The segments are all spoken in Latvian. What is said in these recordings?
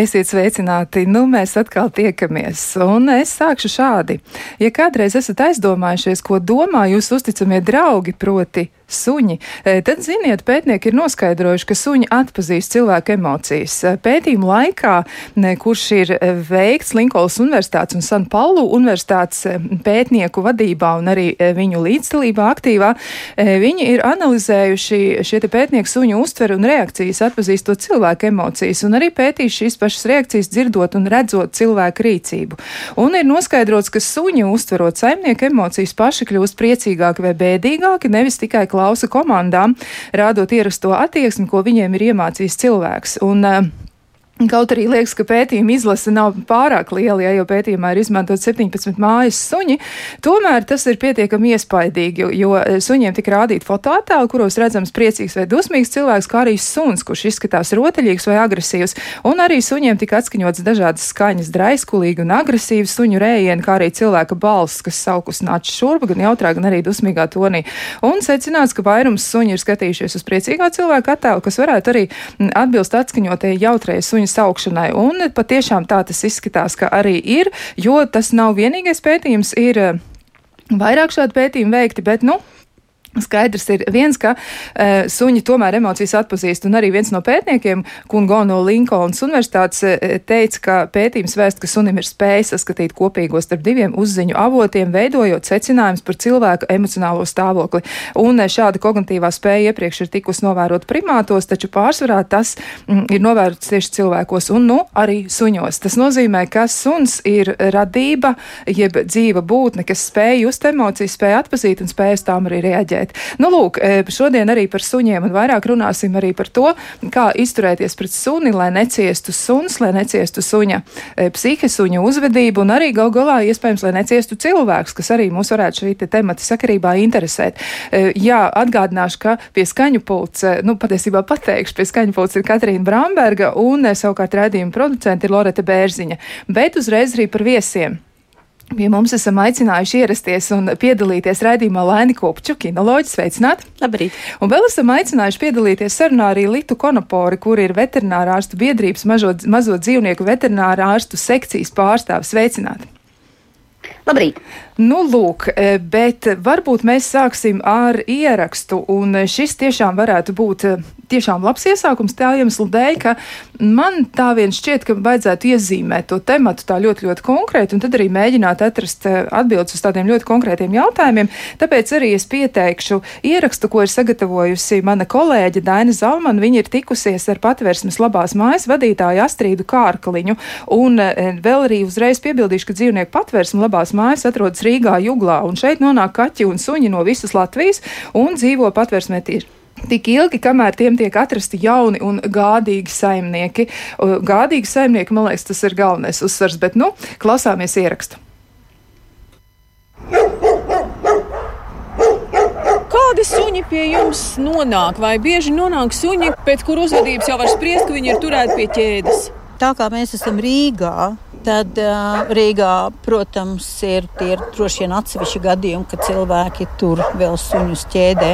Esiet sveicināti! Nu, mēs atkal tiekamies, un es sākšu šādi. Ja kādreiz esat aizdomājušies, ko domā jūsu uzticamie draugi, proti, suņi, e, tad, ziniet, pētnieki ir noskaidrojuši, ka suņi atpazīst cilvēku emocijas. E, pētījuma laikā, kurš ir e, veikts Linkolas Universitātes un San Paulu Universitātes pētnieku vadībā un arī viņu līdzdalībā aktīvā, viņi ir analizējuši šie pētnieki suņu uztveru un reakcijas atpazīstot cilvēku emocijas un arī pētījuši šīs pašas reakcijas dzirdot un redzot cilvēku rīcību. Un ir noskaidrots, ka suņi uztverot saimnieku emocijas paši kļūst priecīgāki vai bēdīgāki, nevis tikai klātienes klausa komandām, rādot ierasto attieksmi, ko viņiem ir iemācījis cilvēks. Un, uh, Kaut arī liekas, ka pētījuma izlase nav pārāk liela, ja jau pētījumā ir izmantot 17 mājas suņi, tomēr tas ir pietiekami iespaidīgi, jo eh, suņiem tika rādīti fotoattēli, kuros redzams priecīgs vai dusmīgs cilvēks, kā arī suns, kurš izskatās rotaļīgs vai agresīvs, un arī suņiem tika atskaņots dažādas skaņas, draiskulīgi un agresīvi suņu rējieni, kā arī cilvēka balss, kas saukus nāca šurp, gan jautrā, gan arī dusmīgā tonī. Un secināts, ka vairums suņi ir skatījušies uz priecīgā cilvēka attēlu, kas varētu arī mm, atbilst atskaņotajai jautrajai suņu saukšanai. Un patiešām tā tas izskatās, ka arī ir, jo tas nav vienīgais pētījums, ir eh, vairāk šādu pētījumu veikti, bet, nu, Skaidrs ir viens, ka uh, suņi tomēr emocijas atpazīst, un arī viens no pētniekiem, Kungo no Linkolnas universitātes, uh, teica, ka pētījums vēst, ka sunim ir spēja saskatīt kopīgo starp diviem uzziņu avotiem, veidojot secinājumus par cilvēku emocionālo stāvokli. Un uh, šāda kognitīvā spēja iepriekš ir tikus novērot primātos, taču pārsvarā tas mm, ir novērots tieši cilvēkos un, nu, arī suņos. Tas nozīmē, ka suns ir radība, jeb dzīva būtne, kas spēj just emocijas, spēj atpazīt un spēj uz tām arī reaģēt palīdzēt. Nu, lūk, e, šodien arī par suņiem un vairāk runāsim arī par to, kā izturēties pret suni, lai neciestu suns, lai neciestu suņa e, psihe, suņa uzvedību un arī gal galā iespējams, lai neciestu cilvēks, kas arī mūs varētu šī te temata sakarībā interesēt. E, jā, atgādināšu, ka pie skaņu pults, nu, patiesībā pateikšu, pie skaņu pults ir Katrīna Bramberga un savukārt redzījuma producenti ir Loreta Bērziņa. Bet uzreiz arī par viesiem. Pie mums esam aicinājuši ierasties un piedalīties raidījumā Laini Kopču, kinoloģis, sveicināt! Labrīt! Un vēl esam aicinājuši piedalīties sarunā arī Litu Konopori, kur ir veterinārā ārstu biedrības mažo, mazo dzīvnieku veterinārā ārstu sekcijas pārstāvis. Sveicināt! Labrīt! Nu, lūk, e, bet varbūt mēs sāksim ar ierakstu, un šis tiešām varētu būt e, tiešām labs iesākums tā iemesla dēļ, ka man tā vien šķiet, ka vajadzētu iezīmēt to tematu tā ļoti, ļoti konkrēti, un tad arī mēģināt atrast e, atbildes uz tādiem ļoti konkrētiem jautājumiem. Tāpēc arī es pieteikšu ierakstu, ko ir sagatavojusi mana kolēģe Daina Zalman. Viņa ir tikusies ar patvērsmes labās mājas vadītāju Astrīdu Kārkaliņu, un vēl arī uzreiz piebildīšu, ka dzīvnieku patvērsme labās mājas atrodas Rīgā, Juglā, un šeit nonāk kaķi un suņi no visas Latvijas un dzīvo patvērsmē tieši tik ilgi, kamēr tiem tiek atrasti jauni un gādīgi saimnieki. Gādīgi saimnieki, man liekas, tas ir galvenais uzsvars, bet nu, klausāmies ierakstu. Kādi suņi pie jums nonāk? Vai bieži nonāk suņi, pēc kur uzvedības jau var spriest, ka viņi ir turēti pie ķēdes? Tā kā mēs esam Rīgā, Tad uh, Rīgā, protams, ir tie ir droši vien atsevišķi gadījumi, kad cilvēki tur vēl suņus ķēdē.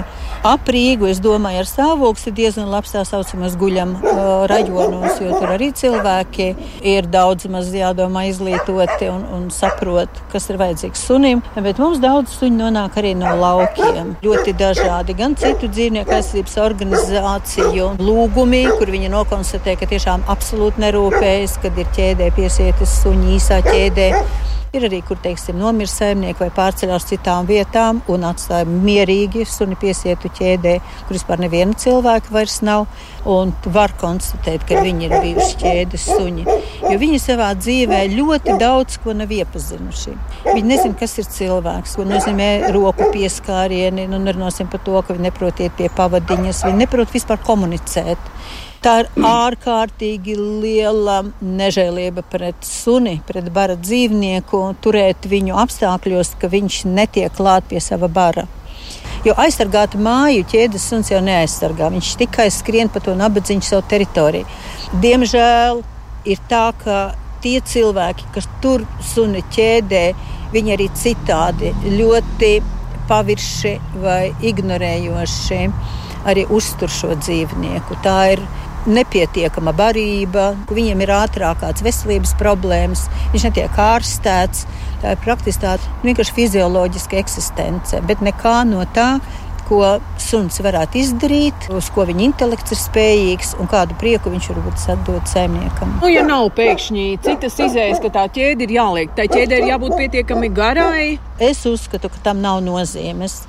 Ap Rīgu, es domāju, ar stāvokli diezgan labs tā saucamais guļam uh, rajonos, jo tur arī cilvēki ir daudz maz jādomā izglītoti un, un saprot, kas ir vajadzīgs sunim. Bet mums daudz suņu nonāk arī no laukiem. Ļoti dažādi, gan citu dzīvnieku aizsardzības organizāciju lūgumi, kur viņi nokonstatē, ka tiešām absolūti nerūpējas, kad ir ķēdē piesietas suņi īsā ķēdē. Ir arī, kur teiksim, nomirst saimnieki vai pārceļās citām vietām un atstāja mierīgi suni piesietu ķēdē, kur vispār neviena cilvēka vairs nav. Un var konstatēt, ka viņi ir bijuši ķēdes suņi. Jo viņi savā dzīvē ļoti daudz ko nav iepazinuši. Viņi nezina, kas ir cilvēks, ko nozīmē roku pieskārieni. Nu, nerunāsim par to, ka viņi neprot iet pie pavadiņas, viņi neprot vispār komunicēt. Tā ir ārkārtīgi liela nežēlība pret suni, pret bara dzīvnieku, turēt viņu apstākļos, ka viņš netiek klāt pie sava bara. Jo aizsargāta māju ķēdes suns jau neaizsargā. Viņš tikai skrien pa to nabadzīgu savu teritoriju. Diemžēl ir tā, ka tie cilvēki, kas tur suni ķēdē, viņi arī citādi ļoti pavirši vai ignorējoši arī uztur šo dzīvnieku. Tā ir nepietiekama barība, viņiem ir ātrāk kāds veselības problēmas, viņš netiek ārstēts. Tā ir praktiski tāda vienkārši fizioloģiska eksistence, bet nekā no tā ko suns varētu izdarīt, uz ko viņa intelekts ir spējīgs un kādu prieku viņš varbūt atdot saimniekam. Nu, ja nav pēkšņi citas izējas, ka tā ķēde ir jāliek, tai ķēdei ir jābūt pietiekami garai. Es uzskatu, ka tam nav nozīmes.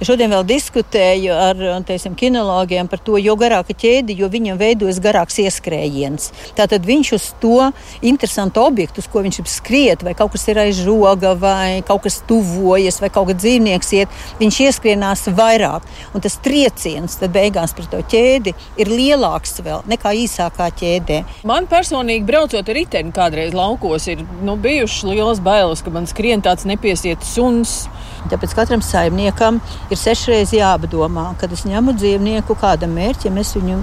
Šodien vēl diskutēju ar teiksim, kinologiem par to, jo garāka ķēde, jo viņam veidojas garāks ieskrējiens. Tātad viņš uz to interesantu objektu, uz ko viņš skriet, vai kaut kas ir aiz žoga, vai kaut kas tuvojas, vai kaut kāds dzīvnieks iet, viņš ieskrienās vairāk. Un tas trieciens beigās pret to ķēdi ir lielāks vēl nekā īsākā ķēdē. Man personīgi braucot ar riteni kādreiz laukos, ir nu, bijušas lielas bailes, ka man skrien tāds nepiesiet suns. Tāpēc katram saimniekam ir sešreiz jāpadomā, kad es ņemu dzīvnieku kādam mērķim, es viņu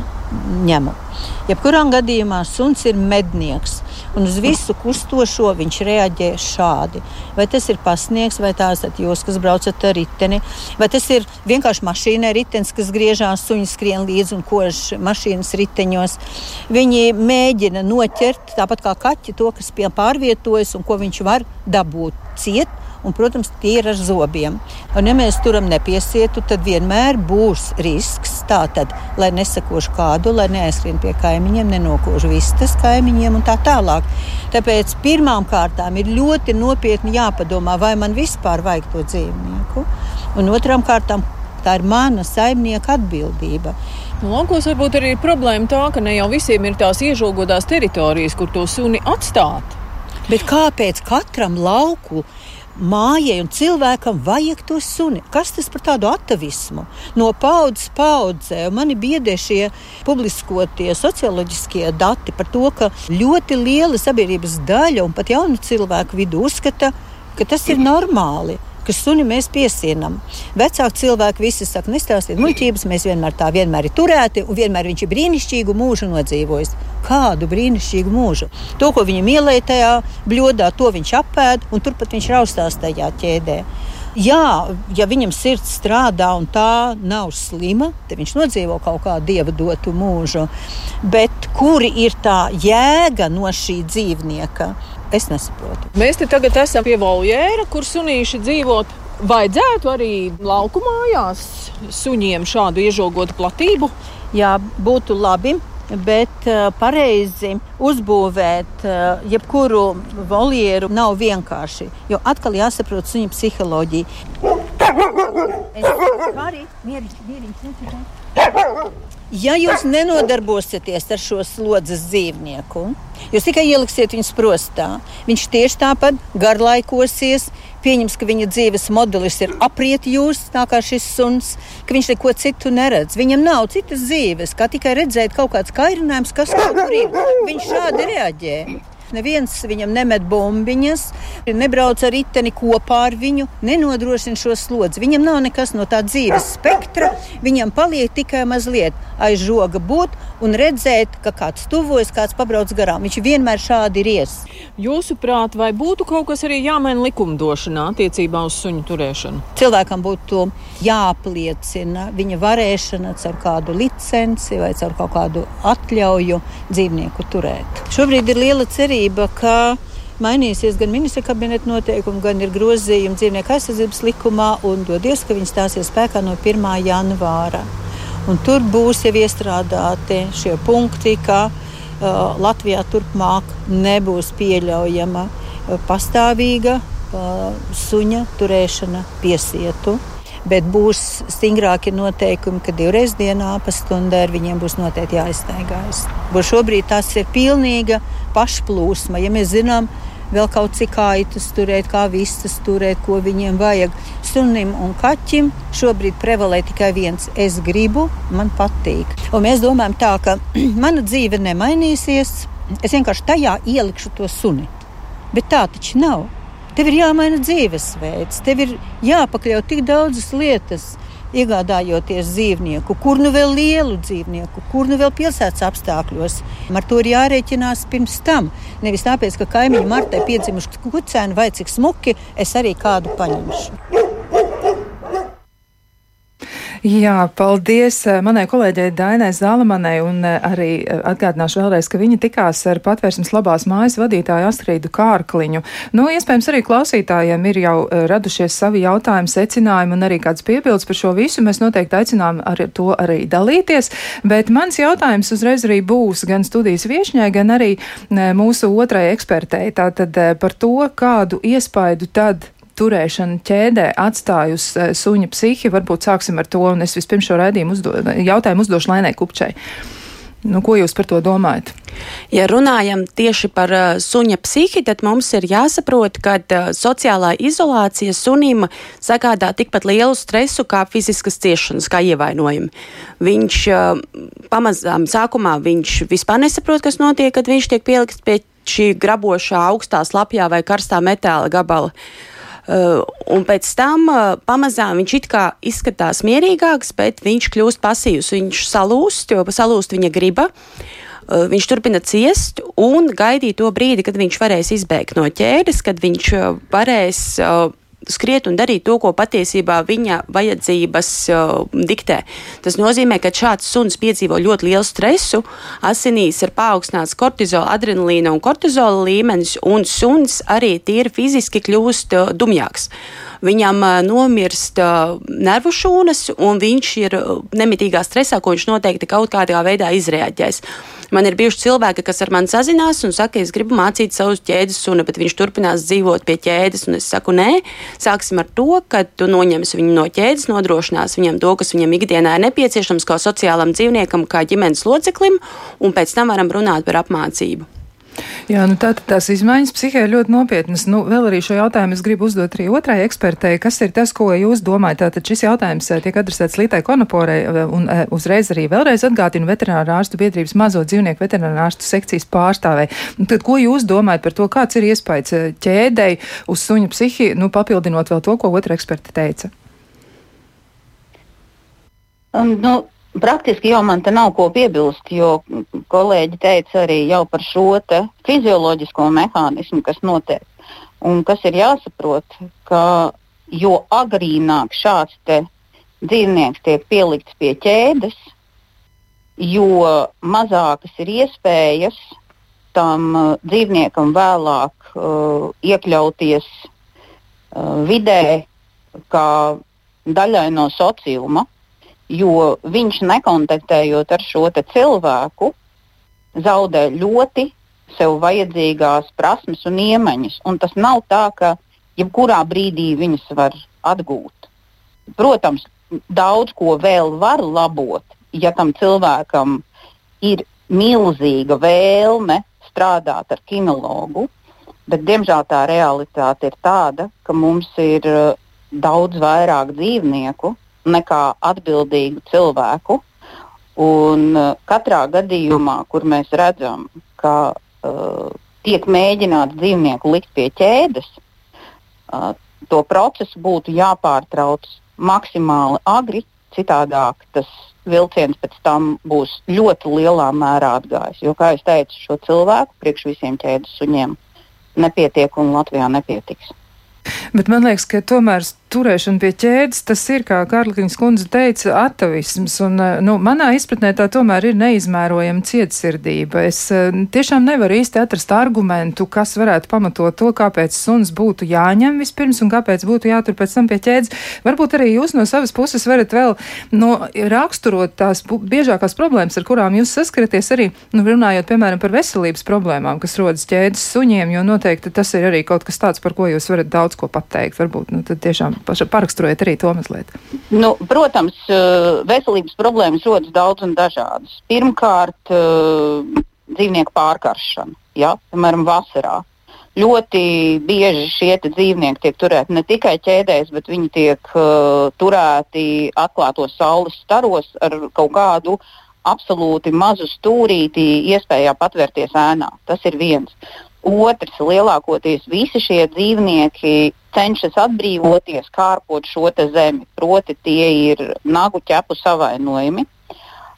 ņemu. Jebkurā gadījumā suns ir mednieks, un uz visu kustošo viņš reaģē šādi. Vai tas ir pasniegs, vai tās ir jūs, kas braucat ar riteni, vai tas ir vienkārši mašīnai ritenis, kas griežās, suņi skrien līdzi un kož mašīnas riteņos. Viņi mēģina noķert, tāpat kā kaķi, to, kas pārvietojas un ko viņš var dabūt ciet un, protams, tie ir ar zobiem. Un, ja mēs turam nepiesietu, tad vienmēr būs risks tātad, lai nesakošu kādu, lai neaizskrien pie kaimiņiem, nenokošu vistas kaimiņiem un tā tālāk. Tāpēc pirmām kārtām ir ļoti nopietni jāpadomā, vai man vispār vajag to dzīvnieku, un otrām kārtām tā ir mana saimnieka atbildība. Nu, laukos varbūt arī ir problēma tā, ka ne jau visiem ir tās iežogotās teritorijas, kur to suni atstāt. Bet kāpēc katram lauku mājai un cilvēkam vajag to suni. Kas tas par tādu atavismu? No paudzes paudzē mani biedē šie publiskotie socioloģiskie dati par to, ka ļoti liela sabiedrības daļa un pat jaunu cilvēku vidū uzskata, ka tas ir normāli ka suni mēs piesienam. Vecāki cilvēki visi saka, nestāstiet muļķības, mēs vienmēr tā vienmēr ir turēti, un vienmēr viņš ir brīnišķīgu mūžu nodzīvojis. Kādu brīnišķīgu mūžu? To, ko viņam ielēja tajā bļodā, to viņš apēd, un turpat viņš raustās tajā ķēdē. Jā, ja viņam sirds strādā un tā nav slima, tad viņš nodzīvo kaut kādu dieva dotu mūžu. Bet kuri ir tā jēga no šī dzīvnieka? Es nesaprotu. Mēs te tagad esam pie voljēra, kur sunīši dzīvot. Vajadzētu arī lauku mājās suņiem šādu iežogotu platību. Jā, būtu labi. Bet uh, pareizi uzbūvēt uh, jebkuru voljeru nav vienkārši. Jo atkal jāsaprot suņa psiholoģija. Es, Kāri, mieri, mieri, Ja jūs nenodarbosieties ar šo slodzes dzīvnieku, jūs tikai ieliksiet viņu sprostā, viņš tieši tāpat garlaikosies, pieņems, ka viņa dzīves modelis ir apriet jūs, tā kā šis suns, ka viņš neko citu neredz. Viņam nav citas dzīves, kā tikai redzēt kaut kāds kairinājums, kas kaut kur ir. Viņš šādi reaģē. Neviens viņam nemet bumbiņas, nebrauc ar riteni kopā ar viņu, nenodrošina šo slodzi. Viņam nav nekas no tā dzīves spektra. Viņam paliek tikai mazliet aiz žoga būt un redzēt, ka kāds tuvojas, kāds pabrauc garām. Viņš vienmēr šādi ir ies. Jūsuprāt, vai būtu kaut kas arī jāmaina likumdošanā attiecībā uz suņu turēšanu? Cilvēkam būtu jāapliecina viņa varēšana caur kādu licenci vai caur kaut kādu atļauju dzīvnieku turēt. Šobrīd ir liela cerība, ka mainīsies gan ministra kabineta noteikumi, gan ir grozījumi dzīvnieku aizsardzības likumā, un dodies, ka viņi stāsies spēkā no 1. janvāra. Un tur būs jau iestrādāti šie punkti, ka uh, Latvijā turpmāk nebūs pieļaujama uh, pastāvīga uh, suņa turēšana piesietu. Bet būs stingrāki noteikumi, ka divreiz dienā pa stundai ar viņiem būs noteikti jāiztaigājas. Šobrīd tas ir pilnīga pašplūsma. Ja mēs zinām, vēl kaut cik aitas turēt, kā vistas turēt, ko viņiem vajag. Sunim un kaķim šobrīd prevalē tikai viens - es gribu, man patīk. Un mēs domājam tā, ka mana dzīve nemainīsies, es vienkārši tajā ielikšu to suni. Bet tā taču nav. Tev ir jāmaina dzīvesveids, tev ir jāpakļaut tik daudzas lietas iegādājoties dzīvnieku, kur nu vēl lielu dzīvnieku, kur nu vēl pilsētas apstākļos. Ar to ir jārēķinās pirms tam. Nevis tāpēc, ka kaimiņu martai piedzimuši kucēni vai cik smuki, es arī kādu paņemšu. Jā, paldies eh, manai kolēģei Dainai Zālamanai un eh, arī eh, atgādināšu vēlreiz, ka viņa tikās ar patvērsmes labās mājas vadītāju Astrīdu Kārkliņu. Nu, iespējams, arī klausītājiem ir jau radušies savi jautājumi, secinājumi un arī kāds piebildes par šo visu. Mēs noteikti aicinām ar to arī dalīties, bet mans jautājums uzreiz arī būs gan studijas viešņai, gan arī mūsu otrai ekspertei. Tātad par to, kādu iespaidu tad turēšana ķēdē atstāj uz uh, suņa psihi. Varbūt sāksim ar to, un es vispirms šo raidījumu uzdo, jautājumu uzdošu Lainai Kupčai. Nu, ko jūs par to domājat? Ja runājam tieši par uh, suņa psihi, tad mums ir jāsaprot, ka uh, sociālā izolācija sunim sagādā tikpat lielu stresu kā fiziskas ciešanas, kā ievainojumi. Viņš uh, pamazām sākumā viņš vispār nesaprot, kas notiek, kad viņš tiek pielikts pie šī grabošā augstā slapjā vai karstā metāla gabala. Uh, un pēc tam uh, pamazām viņš it kā izskatās mierīgāks, bet viņš kļūst pasīvs. Viņš salūst, jo salūst viņa griba. Uh, viņš turpina ciest un gaidīt to brīdi, kad viņš varēs izbēgt no ķēdes, kad viņš varēs skriet un darīt to, ko patiesībā viņa vajadzības uh, diktē. Tas nozīmē, ka šāds suns piedzīvo ļoti lielu stresu, asinīs ir paaugstināts kortizola, adrenalīna un kortizola līmenis, un suns arī tīri fiziski kļūst uh, dumjāks. Viņam nomirst nervu šūnas, un viņš ir nemitīgā stresā, ko viņš noteikti kaut kādā veidā izrēģēs. Man ir bijuši cilvēki, kas ar mani sazinās un saka, es gribu mācīt savus ķēdes sunu, bet viņš turpinās dzīvot pie ķēdes. Es saku, nē, sāksim ar to, ka tu noņemsi viņu no ķēdes, nodrošinās viņam to, kas viņam ikdienā ir nepieciešams, kā sociālam dzīvniekam, kā ģimenes loceklim, un pēc tam varam runāt par apmācību. Jā, nu tā, tās izmaiņas psihē ļoti nopietnas. Nu, vēl arī šo jautājumu es gribu uzdot arī otrai ekspertei. Kas ir tas, ko jūs domājat? Tātad šis jautājums eh, tiek adresēts Lītai Konoporai eh, un eh, uzreiz arī vēlreiz atgādina veterinārā ārstu biedrības mazo dzīvnieku veterinārā ārstu sekcijas pārstāvei. Tad, ko jūs domājat par to, kāds ir iespējas ķēdei uz suņa psihi, nu, papildinot vēl to, ko otra eksperta teica? Um, nu, Praktiski jau man te nav ko piebilst, jo kolēģi teica arī par šo fizioloģisko mehānismu, kas notiek. Un kas ir jāsaprot, ka jo agrīnāk šāds dzīvnieks tiek pielikts pie ķēdes, jo mazākas ir iespējas tam uh, dzīvniekam vēlāk uh, iekļauties uh, vidē, kā daļai no sociuma jo viņš nekontaktējot ar šo cilvēku, zaudē ļoti sev vajadzīgās prasmes un iemaņas. Un tas nav tā, ka jebkurā brīdī viņas var atgūt. Protams, daudz ko vēl var labot, ja tam cilvēkam ir milzīga vēlme strādāt ar kinologu. Bet, diemžēl tā realitāte ir tāda, ka mums ir uh, daudz vairāk dzīvnieku, nekā atbildīgu cilvēku. Un uh, katrā gadījumā, kur mēs redzam, ka uh, tiek mēģināts dzīvnieku likt pie ķēdes, uh, to procesu būtu jāpārtrauc maksimāli agri, citādāk tas vilciens pēc tam būs ļoti lielā mērā atgājis. Jo, kā jau teicu, šo cilvēku priekš visiem ķēdes suņiem nepietiek un Latvijā nepietiks. Bet man liekas, ka tomēr turēšana pie ķēdes, tas ir, kā Kārliņas kundze teica, atavisms. Un, eh, nu, manā izpratnē tā tomēr ir neizmērojama cietsirdība. Es eh, tiešām nevaru īsti atrast argumentu, kas varētu pamatot to, kāpēc suns būtu jāņem vispirms un kāpēc būtu jātur pēc tam pie ķēdes. Varbūt arī jūs no savas puses varat vēl no, raksturot tās biežākās problēmas, ar kurām jūs saskaraties arī, nu, runājot, piemēram, par veselības problēmām, kas rodas ķēdes suņiem, jo noteikti tas ir arī kaut kas tāds, par ko jūs varat daudz ko pateikt. Varbūt, nu, tad tiešām paraksturojiet arī to mazliet. Nu, protams, eh, veselības problēmas rodas daudz un dažādas. Pirmkārt, eh, dzīvnieku pārkaršana, ja, piemēram, vasarā. Ļoti bieži šie dzīvnieki tiek turēti ne tikai ķēdēs, bet viņi tiek uh, turēti atklātos saules staros ar kaut kādu absolūti mazu stūrīti, iespējā patvērties ēnā. Tas ir viens. Otrs, lielākoties visi šie dzīvnieki cenšas atbrīvoties, kārpot šo zemi. Proti, tie ir nagu ķepu savainojumi.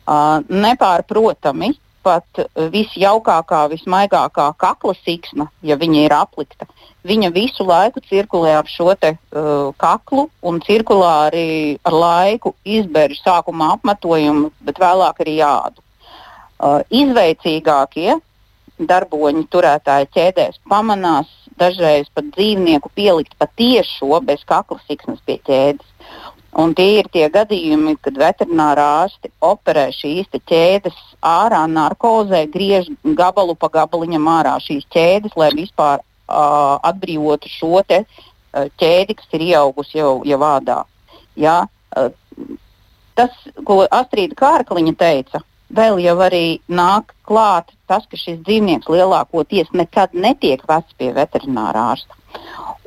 Uh, nepārprotami, pat visjaukākā, vismaigākā kakla siksna, ja viņa ir aplikta, viņa visu laiku cirkulē ap šo te, uh, kaklu un cirkulāri ar laiku izberž sākumā apmetojumu, bet vēlāk arī jādu. Uh, izveicīgākie darboņu turētāji ķēdēs pamanās dažreiz pat dzīvnieku pielikt patiešo bez kakla siksnas pie ķēdes. Un tie ir tie gadījumi, kad veterinārā ārsti operē šīs ķēdes ārā, narkozē, griež gabalu pa gabaliņam ārā šīs ķēdes, lai vispār uh, atbrīvotu šo te, uh, ķēdi, kas ir ieaugusi jau, jau vādā. Ja? Uh, tas, ko Astrīda Kārkliņa teica, vēl jau arī nāk klāt tas, ka šis dzīvnieks lielākoties nekad netiek vests pie veterinārā ārsta.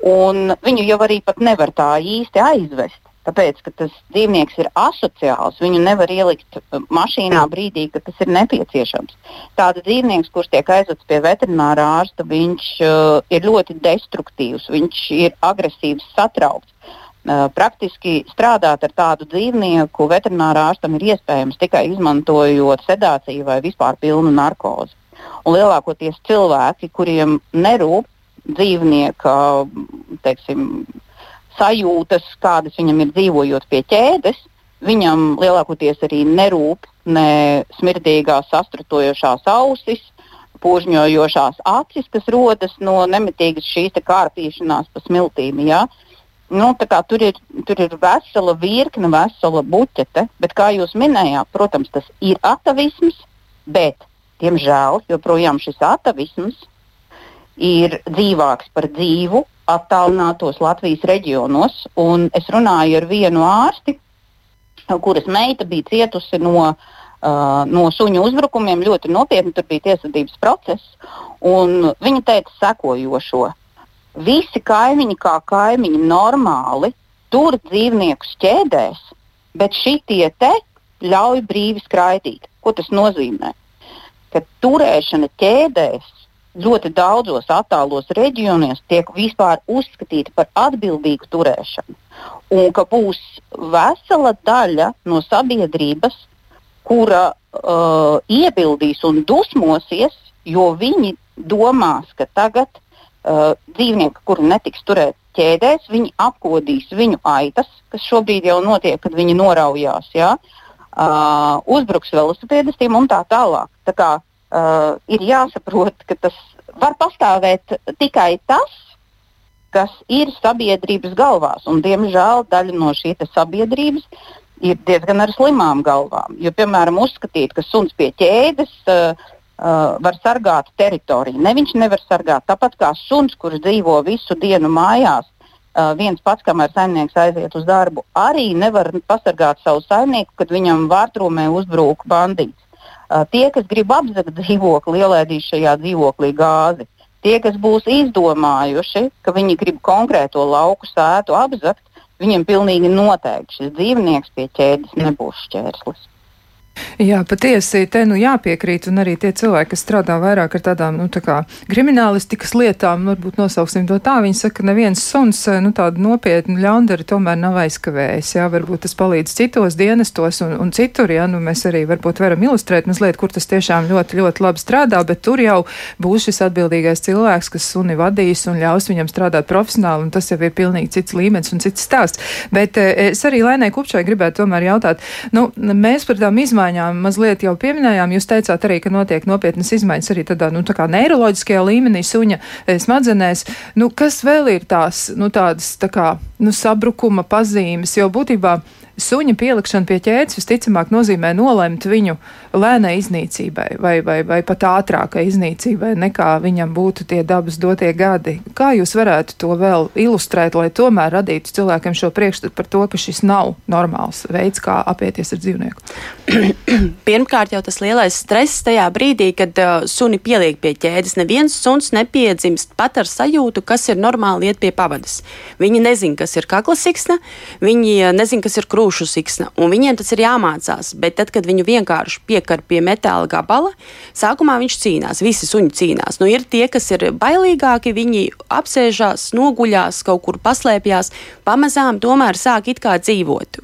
Un viņu jau arī pat nevar tā īsti aizvest. Tāpēc, ka tas dzīvnieks ir asociāls, viņu nevar ielikt uh, mašīnā brīdī, kad tas ir nepieciešams. Tāds dzīvnieks, kurš tiek aizvests pie veterinārā ārsta, viņš uh, ir ļoti destruktīvs, viņš ir agresīvs, satraukts. Uh, praktiski strādāt ar tādu dzīvnieku veterinārā ārstam ir iespējams tikai izmantojot sedāciju vai vispār pilnu narkozi. Un lielākoties cilvēki, kuriem nerūp dzīvnieka teiksim, sajūtas, kādas viņam ir dzīvojot pie ķēdes. Viņam lielākoties arī nerūp ne smirdīgās, sastratojošās ausis, požņojošās acis, kas rodas no nemitīgas šīs kārtīšanās pa smiltīm. Ja? Nu, tur, ir, tur ir vesela virkne, vesela buķete, bet, kā jūs minējāt, protams, tas ir atavisms, bet, diemžēl, joprojām šis atavisms ir dzīvāks par dzīvu attālinātos Latvijas reģionos. Es runāju ar vienu ārsti, kuras meita bija cietusi no, uh, no suņu uzbrukumiem. Ļoti nopietni tur bija tiesvedības process. Viņa teica sekojošo. Visi kaimiņi, kā kaimiņi, normāli tur dzīvniekus ķēdēs, bet šitie te ļauj brīvi skraidīt. Ko tas nozīmē? Ka turēšana ķēdēs ļoti daudzos attālos reģionos tiek vispār uzskatīti par atbildīgu turēšanu. Un ka būs vesela daļa no sabiedrības, kura uh, iebildīs un dusmosies, jo viņi domās, ka tagad uh, dzīvnieki, kuri netiks turēti ķēdēs, viņi apkodīs viņu aitas, kas šobrīd jau notiek, kad viņi noraujās, ja? uh, uzbruks velosipēdistiem un tā tālāk. Tā kā, uh, ir jāsaprot, ka tas var pastāvēt tikai tas, kas ir sabiedrības galvās. Un, diemžēl daļa no šīs sabiedrības ir diezgan ar slimām galvām. Jo, piemēram, uzskatīt, ka suns pie ķēdes uh, uh, var sargāt teritoriju. Ne viņš nevar sargāt. Tāpat kā suns, kurš dzīvo visu dienu mājās, uh, viens pats, kamēr saimnieks aiziet uz darbu, arī nevar pasargāt savu saimnieku, kad viņam vārtrūmē uzbrūk bandīts. Tie, kas grib apzakt dzīvokli, ielaidīs šajā dzīvoklī gāzi. Tie, kas būs izdomājuši, ka viņi grib konkrēto lauku sētu apzakt, viņiem pilnīgi noteikti šis dzīvnieks pie ķēdes nebūs šķērslis. Jā, patiesi, te nu jāpiekrīt, un arī tie cilvēki, kas strādā vairāk ar tādām, nu, tā kā kriminālistikas lietām, varbūt nosauksim to tā, viņi saka, ka neviens suns, nu, tādu nopietnu ļaundari tomēr nav aizkavējis, jā, varbūt tas palīdz citos dienestos un, un citur, jā, nu, mēs arī varbūt varam ilustrēt mazliet, kur tas tiešām ļoti, ļoti labi strādā, bet tur jau būs šis atbildīgais cilvēks, kas suni vadīs un ļaus viņam strādāt profesionāli, un tas jau ir pilnīgi cits līmenis un cits stāsts. Bet eh, es arī Lainai Kupčai gribētu tomēr jautāt, nu, mēs par tām izmaiņām izmaiņām mazliet jau pieminējām. Jūs teicāt arī, ka notiek nopietnas izmaiņas arī tādā, nu, tā kā neiroloģiskajā līmenī suņa eh, smadzenēs. Nu, kas vēl ir tās, nu, tādas, tā kā, nu, sabrukuma pazīmes, jo būtībā suņa pielikšana pie ķēdes visticamāk nozīmē nolemt viņu lēnai iznīcībai vai, vai, vai pat ātrākai iznīcībai, nekā viņam būtu tie dabas dotie gadi. Kā jūs varētu to vēl ilustrēt, lai tomēr radītu cilvēkiem šo priekšstatu par to, ka šis nav normāls veids, kā apieties ar dzīvnieku? Pirmkārt, jau tas lielais stress tajā brīdī, kad uh, suni pieliek pie ķēdes. Neviens suns nepiedzimst pat ar sajūtu, kas ir normāli iet pie pavadas. Viņi nezina, kas ir kakla siksna, viņi uh, nezina, kas ir krūtis krūšu siksna, un viņiem tas ir jāmācās. Bet tad, kad viņu vienkārši piekar pie metāla gabala, sākumā viņš cīnās, visi suņi cīnās. Nu, ir tie, kas ir bailīgāki, viņi apsēžās, noguļās, kaut kur paslēpjās, pamazām tomēr sāk it kā dzīvot.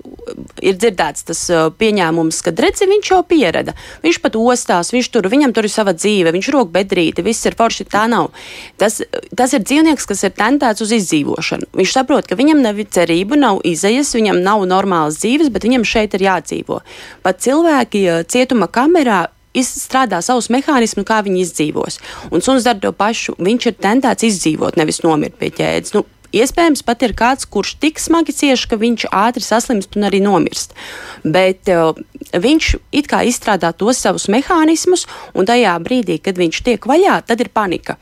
ir dzirdēts tas uh, pieņēmums, ka redzi, viņš jau pierada. Viņš pat ostās, viņš tur, viņam tur ir sava dzīve, viņš rok bedrīti, viss ir forši. Tā nav. Tas, tas ir dzīvnieks, kas ir tentēts uz izdzīvošanu. Viņš saprot, ka viņam nav cerību, nav izējas, viņam nav normālas dzīves, bet viņam šeit ir jādzīvo. Pat cilvēki uh, cietuma kamerā izstrādā savus mehānismus, kā viņi izdzīvos. Un suns dara to pašu. Viņš ir tentēts izdzīvot, nevis nomirt pie ķēdes. Nu, Iespējams, pat ir kāds, kurš tik smagi cieš, ka viņš ātri saslimst un arī nomirst. Bet uh, viņš it kā izstrādā tos savus mehānismus, un tajā brīdī, kad viņš tiek vaļā, tad ir panika.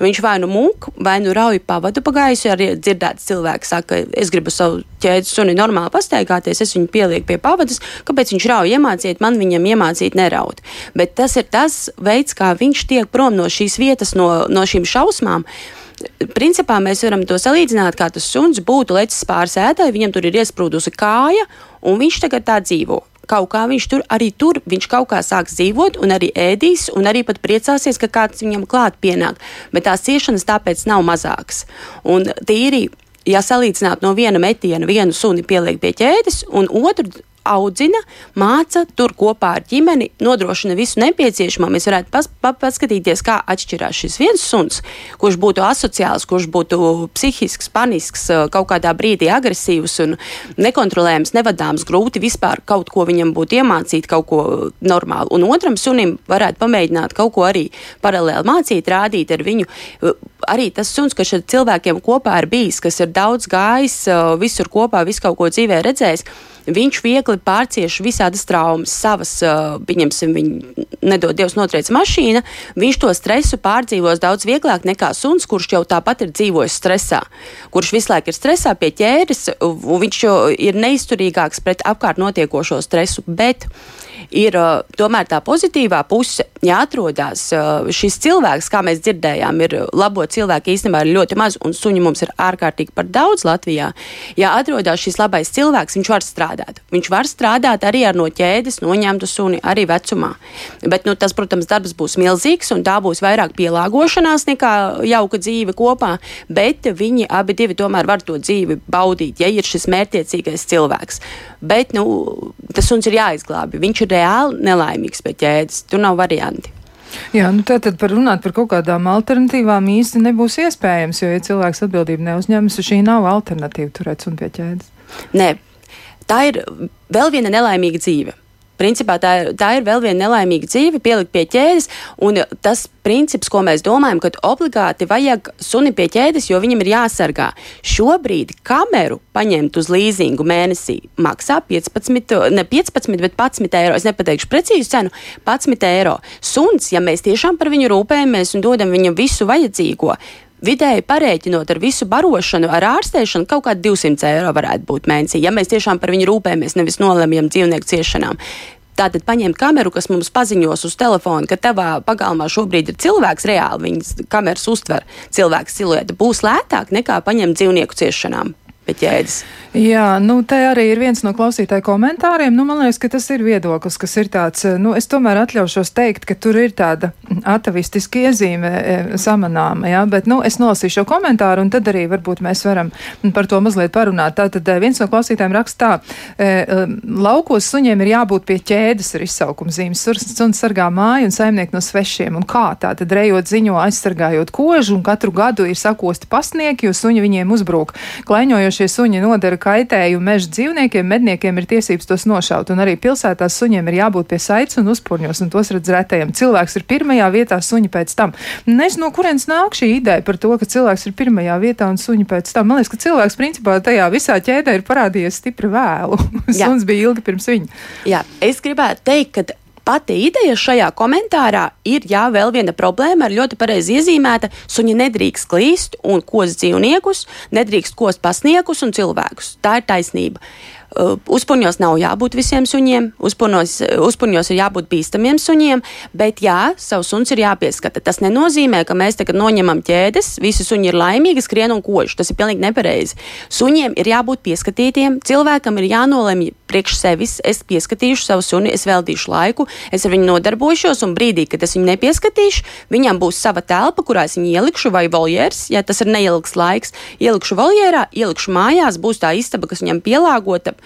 Viņš vai nu mūk, vai nu rauj pavadu pa gaisu. Arī dzirdēts cilvēks saka, es gribu savu ķēdes suni normāli pastaigāties, es viņu pielieku pie pavadas, kāpēc viņš rauj iemāciet, man viņam iemācīt neraut. Bet tas ir tas veids, kā viņš tiek prom no šīs vietas, no, no šīm šausmām principā mēs varam to salīdzināt, kā tas suns būtu lecis pāri sētai, viņam tur ir iesprūdusi kāja, un viņš tagad tā dzīvo. Kaut kā viņš tur arī tur, viņš kaut kā sāks dzīvot, un arī ēdīs, un arī pat priecāsies, ka kāds viņam klāt pienāk. Bet tās ciešanas tāpēc nav mazākas. Un tīri ja salīdzinātu no viena metiena, vienu suni pieliek pie ķēdes, un otru audzina, māca, tur kopā ar ģimeni, nodrošina visu nepieciešamo. Mēs varētu pas, pa, paskatīties, kā atšķirās šis viens suns, kurš būtu asociāls, kurš būtu psihisks, panisks, kaut kādā brīdī agresīvs un nekontrolējams, nevadāms, grūti vispār kaut ko viņam būtu iemācīt, kaut ko normālu. Un otram sunim varētu pamēģināt kaut ko arī paralēli mācīt, rādīt ar viņu. Arī tas suns, kas ar cilvēkiem kopā ir bijis, kas ir daudz gājis, visur kopā, visu kaut ko dzīvē redzējis viņš viegli pārcieš visādas traumas, savas, pieņemsim, viņa nedod Dievs notriec mašīna, viņš to stresu pārdzīvos daudz vieglāk nekā suns, kurš jau tāpat ir dzīvojis stresā, kurš visu laiku ir stresā pie ķēdes, viņš ir neizturīgāks pret apkārt notiekošo stresu. Bet ir uh, tomēr tā pozitīvā puse. Ja atrodas uh, šis cilvēks, kā mēs dzirdējām, ir labo cilvēku īstenībā ir ļoti maz, un suņu mums ir ārkārtīgi par daudz Latvijā. Ja atrodas šis labais cilvēks, viņš var strādāt. Viņš var strādāt arī ar no ķēdes noņemtu suni, arī vecumā. Bet, nu, tas, protams, darbs būs milzīgs, un tā būs vairāk pielāgošanās nekā jauka dzīve kopā, bet viņi abi divi tomēr var to dzīvi baudīt, ja ir šis mērķiecīgais cilvēks. Bet, nu, tas suns ir jāizglābi. Viņš ir reāli nelaimīgs pie ķēdes. Tur nav varianti. Jā, nu tā tad par runāt par kaut kādām alternatīvām īsti nebūs iespējams, jo, ja cilvēks atbildību neuzņemas, šī nav alternatīva turēt un pie ķēdes. Nē, tā ir vēl viena nelaimīga dzīve. Principā tā, tā ir vēl viena nelaimīga dzīve, pielikt pie ķēdes. Un tas princips, ko mēs domājam, ka obligāti vajag suni pie ķēdes, jo viņam ir jāsargā. Šobrīd kameru paņemt uz līzingu mēnesī maksā 15, ne 15, bet 11 eiro. Es nepateikšu precīzu cenu - 11 eiro. Suns, ja mēs tiešām par viņu rūpējamies un dodam viņam visu vajadzīgo, Vidēji parēķinot ar visu barošanu, ar ārstēšanu, kaut kādi 200 eiro varētu būt mēnesī, ja mēs tiešām par viņu rūpējamies, nevis nolemjam dzīvnieku ciešanām. Tātad paņemt kameru, kas mums paziņos uz telefona, ka tavā pagalmā šobrīd ir cilvēks, reāli viņas kameras uztver cilvēku siluetu, būs lētāk nekā paņemt dzīvnieku ciešanām pie ķēdes. Jā, nu te arī ir viens no klausītāju komentāriem. Nu, man liekas, ka tas ir viedoklis, kas ir tāds, nu, es tomēr atļaušos teikt, ka tur ir tāda atavistiska iezīme e, samanāma, jā, bet, nu, es nolasīšu šo komentāru un tad arī varbūt mēs varam par to mazliet parunāt. Tātad e, viens no klausītājiem rakstā, e, laukos suņiem ir jābūt pie ķēdes ar izsaukuma zīmes. Suns sargā māju un saimnieku no svešiem. Un kā tā tad rejot ziņo aizsargājot kožu un katru gadu ir sakosti pasnieki, jo suņi viņiem uzbruk. Klaiņojošie suņi nodara kaitējumu meža dzīvniekiem, medniekiem ir tiesības tos nošaut, un arī pilsētās suņiem ir jābūt pie saites un uzpurņos, un tos redz retējiem. Cilvēks ir pirmajā vietā, suņi pēc tam. Nezinu, no kurienes nāk šī ideja par to, ka cilvēks ir pirmajā vietā un suņi pēc tam. Man liekas, ka cilvēks principā tajā visā ķēdē ir parādījies stipri vēlu. Suns bija ilgi pirms viņa. Jā, es gribētu teikt, ka pati ideja šajā komentārā ir, jā, vēl viena problēma ar ļoti pareizi iezīmēta. Suņi nedrīkst klīst un kost dzīvniekus, nedrīkst kost pasniekus un cilvēkus. Tā ir taisnība. Uh, uzpuņos nav jābūt visiem suņiem, uzpuņos, uzpuņos ir jābūt bīstamiem suņiem, bet jā, savs suns ir jāpieskata. Tas nenozīmē, ka mēs tagad noņemam ķēdes, visi suņi ir laimīgi, skrien un kož. Tas ir pilnīgi nepareizi. Suņiem ir jābūt pieskatītiem, cilvēkam ir jānolemj priekš sevis, es pieskatīšu savu suni, es veltīšu laiku, es ar viņu nodarbošos, un brīdī, kad es viņu nepieskatīšu, viņam būs sava telpa, kurā es viņu ielikšu, vai voljērs, ja tas ir neilgs laiks, ielikšu voljērā, ielikšu mājās, būs tā istaba, kas viņam pielāgota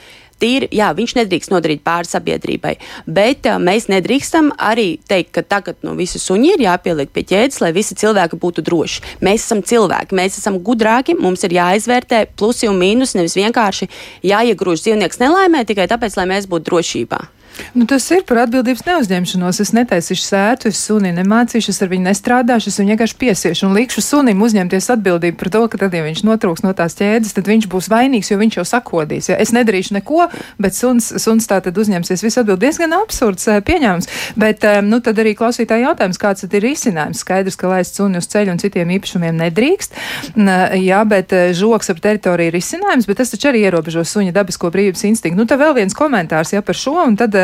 tīri, jā, viņš nedrīkst nodarīt pāri sabiedrībai, bet uh, mēs nedrīkstam arī teikt, ka tagad nu, visi suņi ir jāpieliek pie ķēdes, lai visi cilvēki būtu droši. Mēs esam cilvēki, mēs esam gudrāki, mums ir jāizvērtē plusi un mīnus, nevis vienkārši jāiegrūž dzīvnieks nelaimē tikai tāpēc, lai mēs būtu drošībā. Nu, tas ir par atbildības neuzņemšanos. Es netaisīšu sētu, es suni nemācīšu, es ar viņu nestrādāšu, es viņu vienkārši piesiešu un likšu sunim uzņemties atbildību par to, ka tad, ja viņš notrūks no tās ķēdes, tad viņš būs vainīgs, jo viņš jau sakodīs. Ja? Es nedarīšu neko, bet suns, suns tā tad uzņemsies visu atbildību. Diezgan absurds eh, pieņēmums. Bet eh, nu, tad arī klausītāji jautājums, kāds ir risinājums? Skaidrs, ka laist suni uz ceļu un citiem īpašumiem nedrīkst. Jā, bet eh, žoks ap teritoriju ir risinājums, bet tas taču arī ierobežo suņa dabisko brīvības instinktu. Nu, tā vēl viens komentārs ja, par šo, un tad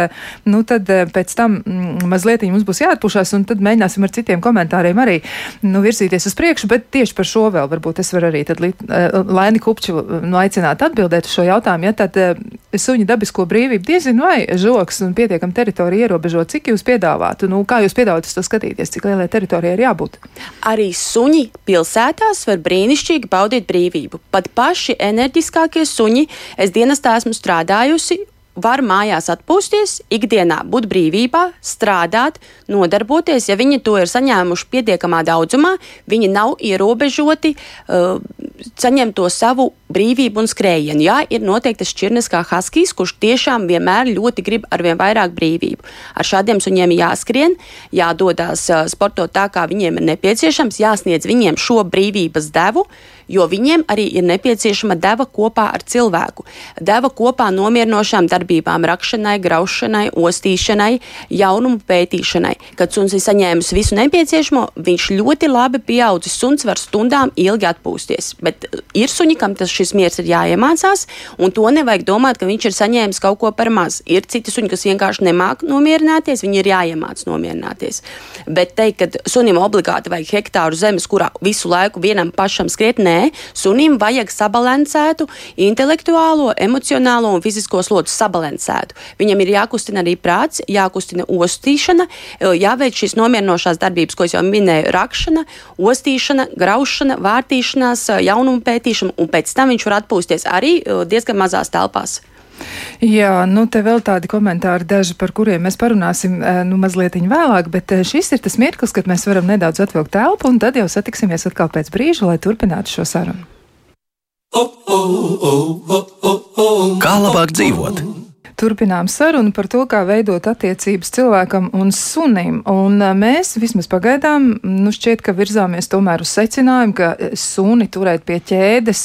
nu tad eh, pēc tam mm, mazliet mums būs jāatpušās, un tad mēģināsim ar citiem komentāriem arī nu, virzīties uz priekšu, bet tieši par šo vēl varbūt es varu arī eh, Laini Kupču nu, aicināt atbildēt uz šo jautājumu, ja tad eh, suņa dabisko brīvību diezinu vai žoks un pietiekam teritoriju ierobežot, cik jūs piedāvātu, nu, kā jūs piedāvātu to skatīties, cik lielai teritorijai ir jābūt? Arī suņi pilsētās var brīnišķīgi baudīt brīvību. Pat paši enerģiskākie suņi, es dienestā esmu strādājusi, var mājās atpūsties, ikdienā būt brīvībā, strādāt, nodarboties. Ja viņi to ir saņēmuši pietiekamā daudzumā, viņi nav ierobežoti uh, saņemt to savu brīvību un skrējienu. Jā, ir noteikti šķirnes kā haskijs, kurš tiešām vienmēr ļoti grib arvien vairāk brīvību. Ar šādiem suņiem jāskrien, jādodas uh, sportot tā, kā viņiem ir nepieciešams, jāsniedz viņiem šo brīvības devu jo viņiem arī ir nepieciešama deva kopā ar cilvēku. Deva kopā nomierinošām darbībām, rakšanai, graušanai, ostīšanai, jaunumu pētīšanai. Kad suns ir saņēmis visu nepieciešamo, viņš ļoti labi pieaudzis suns var stundām ilgi atpūsties. Bet uh, ir suņi, kam tas šis miers ir jāiemācās, un to nevajag domāt, ka viņš ir saņēmis kaut ko par maz. Ir citi suņi, kas vienkārši nemāk nomierināties, viņi ir jāiemāc nomierināties. Bet teikt, ka sunim obligāti vajag hektāru zemes, kurā visu laiku vienam pašam skriet, nē, Nē, sunim vajag sabalansētu intelektuālo, emocionālo un fizisko slotu sabalansētu. Viņam ir jākustina arī prāts, jākustina ostīšana, jāveic šīs nomierinošās darbības, ko es jau minēju, rakšana, ostīšana, graušana, vārtīšanās, jaunumu pētīšana, un pēc tam viņš var atpūsties arī diezgan mazās telpās. Jā, nu te vēl tādi komentāri daži, par kuriem mēs parunāsim nu, mazliet vēlāk, bet šis ir tas mirklis, kad mēs varam nedaudz atvilkt telpu, un tad jau satiksimies atkal pēc brīža, lai turpinātu šo sarunu. Kā labāk dzīvot? Turpinām sarunu par to, kā veidot attiecības cilvēkam un sunim. Un mēs vismaz pagaidām, nu šķiet, ka virzāmies tomēr uz secinājumu, ka suni turēt pie ķēdes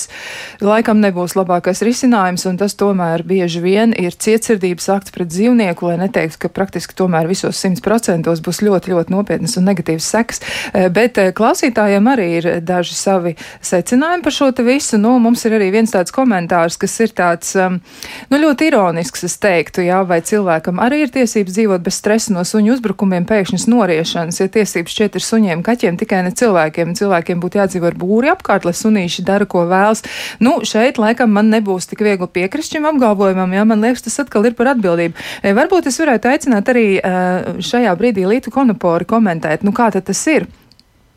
laikam nebūs labākais risinājums, un tas tomēr bieži vien ir cietsirdības akts pret dzīvnieku, lai neteiktu, ka praktiski tomēr visos simt procentos būs ļoti, ļoti nopietnas un negatīvas sekas. Bet klausītājiem arī ir daži savi secinājumi par šo te visu. Nu, mums ir arī viens tāds komentārs, kas ir tāds, nu, ļoti ironisks teiktu, jā, vai cilvēkam arī ir tiesības dzīvot bez stresa no suņu uzbrukumiem, pēkšņas noriešanas, ja tiesības šķiet ir suņiem, kaķiem, tikai ne cilvēkiem. Cilvēkiem būtu jādzīvo ar būri apkārt, lai sunīši dara, ko vēlas. Nu, šeit laikam man nebūs tik viegli piekrist šim apgalvojumam, jā, man liekas, tas atkal ir par atbildību. E, varbūt es varētu aicināt arī e, šajā brīdī Lītu Konopori komentēt, nu kā tad tas ir.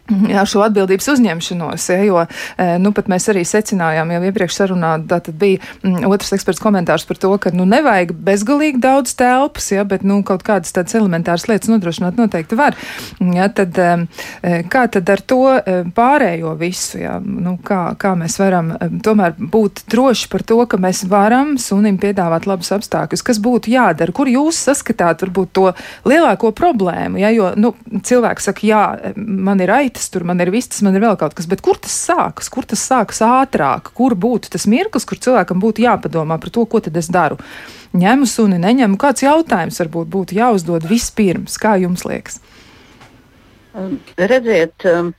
Jā, šo atbildības uzņemšanos, ja, jo e, nu, mēs arī secinājām, jau iepriekš sarunā, tad bija otrs eksperts komentārs par to, ka nu, nevajag bezgalīgi daudz telpas, ja, bet nu, kaut kādas tādas elementāras lietas nodrošināt noteikti var. Ja, tad, e, kā tad ar to e, pārējo visu, ja, nu, kā, kā mēs varam tomēr būt droši par to, ka mēs varam sunim piedāvāt labus apstākļus, kas būtu jādara, kur jūs saskatāt varbūt to lielāko problēmu, ja, jo nu, cilvēks saka, jā, man ir aita citas, tur man ir viss, man ir vēl kaut kas, bet kur tas sākas? Kur tas sākas ātrāk? Kur būtu tas mirklis, kur cilvēkam būtu jāpadomā par to, ko tad es daru? Ņemu suni, neņemu. Kāds jautājums varbūt būtu jāuzdod vispirms? Kā jums liekas? Um, redziet, um,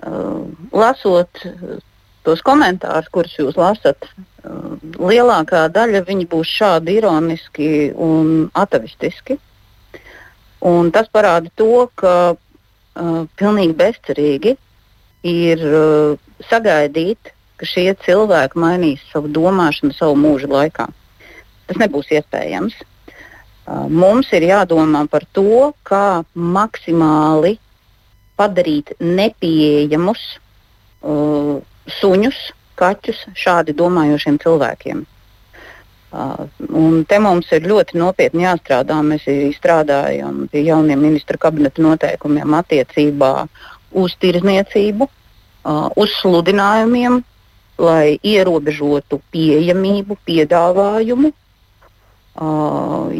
uh, lasot tos komentārus, kurus jūs lasat, uh, lielākā daļa viņi būs šādi ironiski un atavistiski. Un tas parāda to, ka uh, pilnīgi bezcerīgi ir uh, sagaidīt, ka šie cilvēki mainīs savu domāšanu savu mūžu laikā. Tas nebūs iespējams. Uh, mums ir jādomā par to, kā maksimāli padarīt nepieejamus uh, suņus, kaķus šādi domājošiem cilvēkiem. Un te mums ir ļoti nopietni jāstrādā. Mēs strādājam pie jauniem ministra kabineta noteikumiem attiecībā uz tirzniecību, uz sludinājumiem, lai ierobežotu pieejamību, piedāvājumu.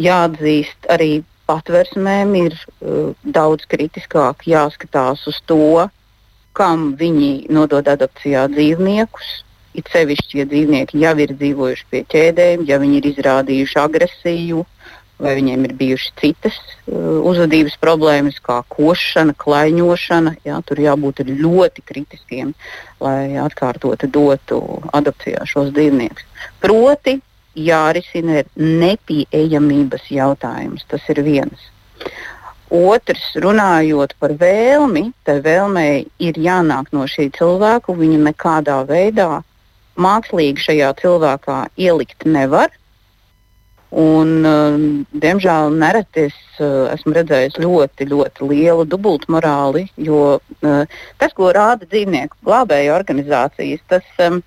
Jāatzīst, arī patversmēm ir daudz kritiskāk jāskatās uz to, kam viņi nodod adopcijā dzīvniekus, It sevišķi, ja dzīvnieki jau ir dzīvojuši pie ķēdēm, ja viņi ir izrādījuši agresiju, vai viņiem ir bijušas citas uh, uzvedības problēmas, kā košana, klaiņošana. Jā, tur jābūt ļoti kritiskiem, lai atkārtoti dotu adopcijā šos dzīvniekus. Proti, jārisina nepieejamības jautājums. Tas ir viens. Otrs, runājot par vēlmi, tai vēlmei ir jānāk no šī cilvēka. Viņu nekādā veidā mākslīgi šajā cilvēkā ielikt nevar. Un, uh, diemžēl nereti es uh, esmu redzējis ļoti, ļoti lielu dubultmorāli, jo uh, tas, ko rāda dzīvnieku glābēju organizācijas, tas, um,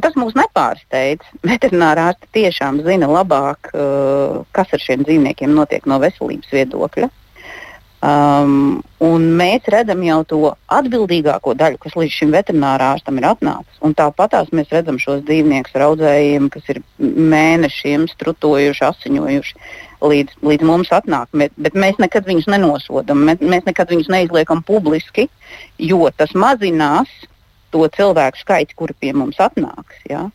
tas mūs nepārsteidz. Veterinārārsti tiešām zina labāk, uh, kas ar šiem dzīvniekiem notiek no veselības viedokļa. Um, mēs redzam jau to atbildīgāko daļu, kas līdz šim veterinārārstam ir atnācis. Tāpat mēs redzam šos dzīvniekus raudzējiem, kas ir mēnešiem strutojuši, asiņojuši. Līdz, līdz mums atnāk, bet, bet mēs nekad viņus nenosodām, mēs, mēs nekad viņus neizliekam publiski, jo tas mazinās to cilvēku skaitu, kuri pie mums atnāks. Ja?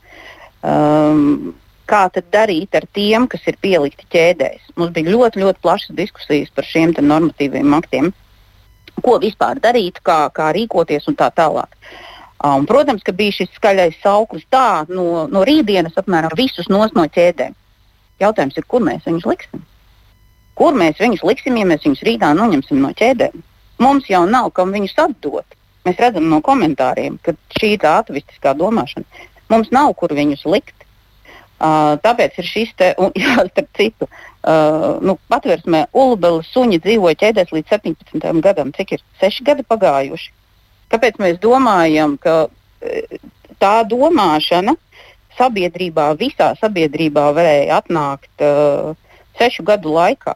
Um, kā tad darīt ar tiem, kas ir pielikti ķēdēs. Mums bija ļoti, ļoti plašas diskusijas par šiem normatīviem aktiem, ko vispār darīt, kā, kā rīkoties un tā tālāk. Um, protams, ka bija šis skaļais sauklis tā, no, no rītdienas apmēram visus nos no ķēdēm. Jautājums ir, kur mēs viņus liksim? Kur mēs viņus liksim, ja mēs viņus rītā noņemsim no ķēdēm? Mums jau nav kam viņus atdot. Mēs redzam no komentāriem, ka šī ir atvistiskā domāšana. Mums nav kur viņus likt. Uh, tāpēc ir šis te, un, jā, starp citu, uh, nu, patversmē Ulbela suņi dzīvoja ķēdēs līdz 17 gadam. Cik ir 6 gadi pagājuši? Kāpēc mēs domājam, ka tā domāšana sabiedrībā, visā sabiedrībā varēja atnākt uh, sešu gadu laikā?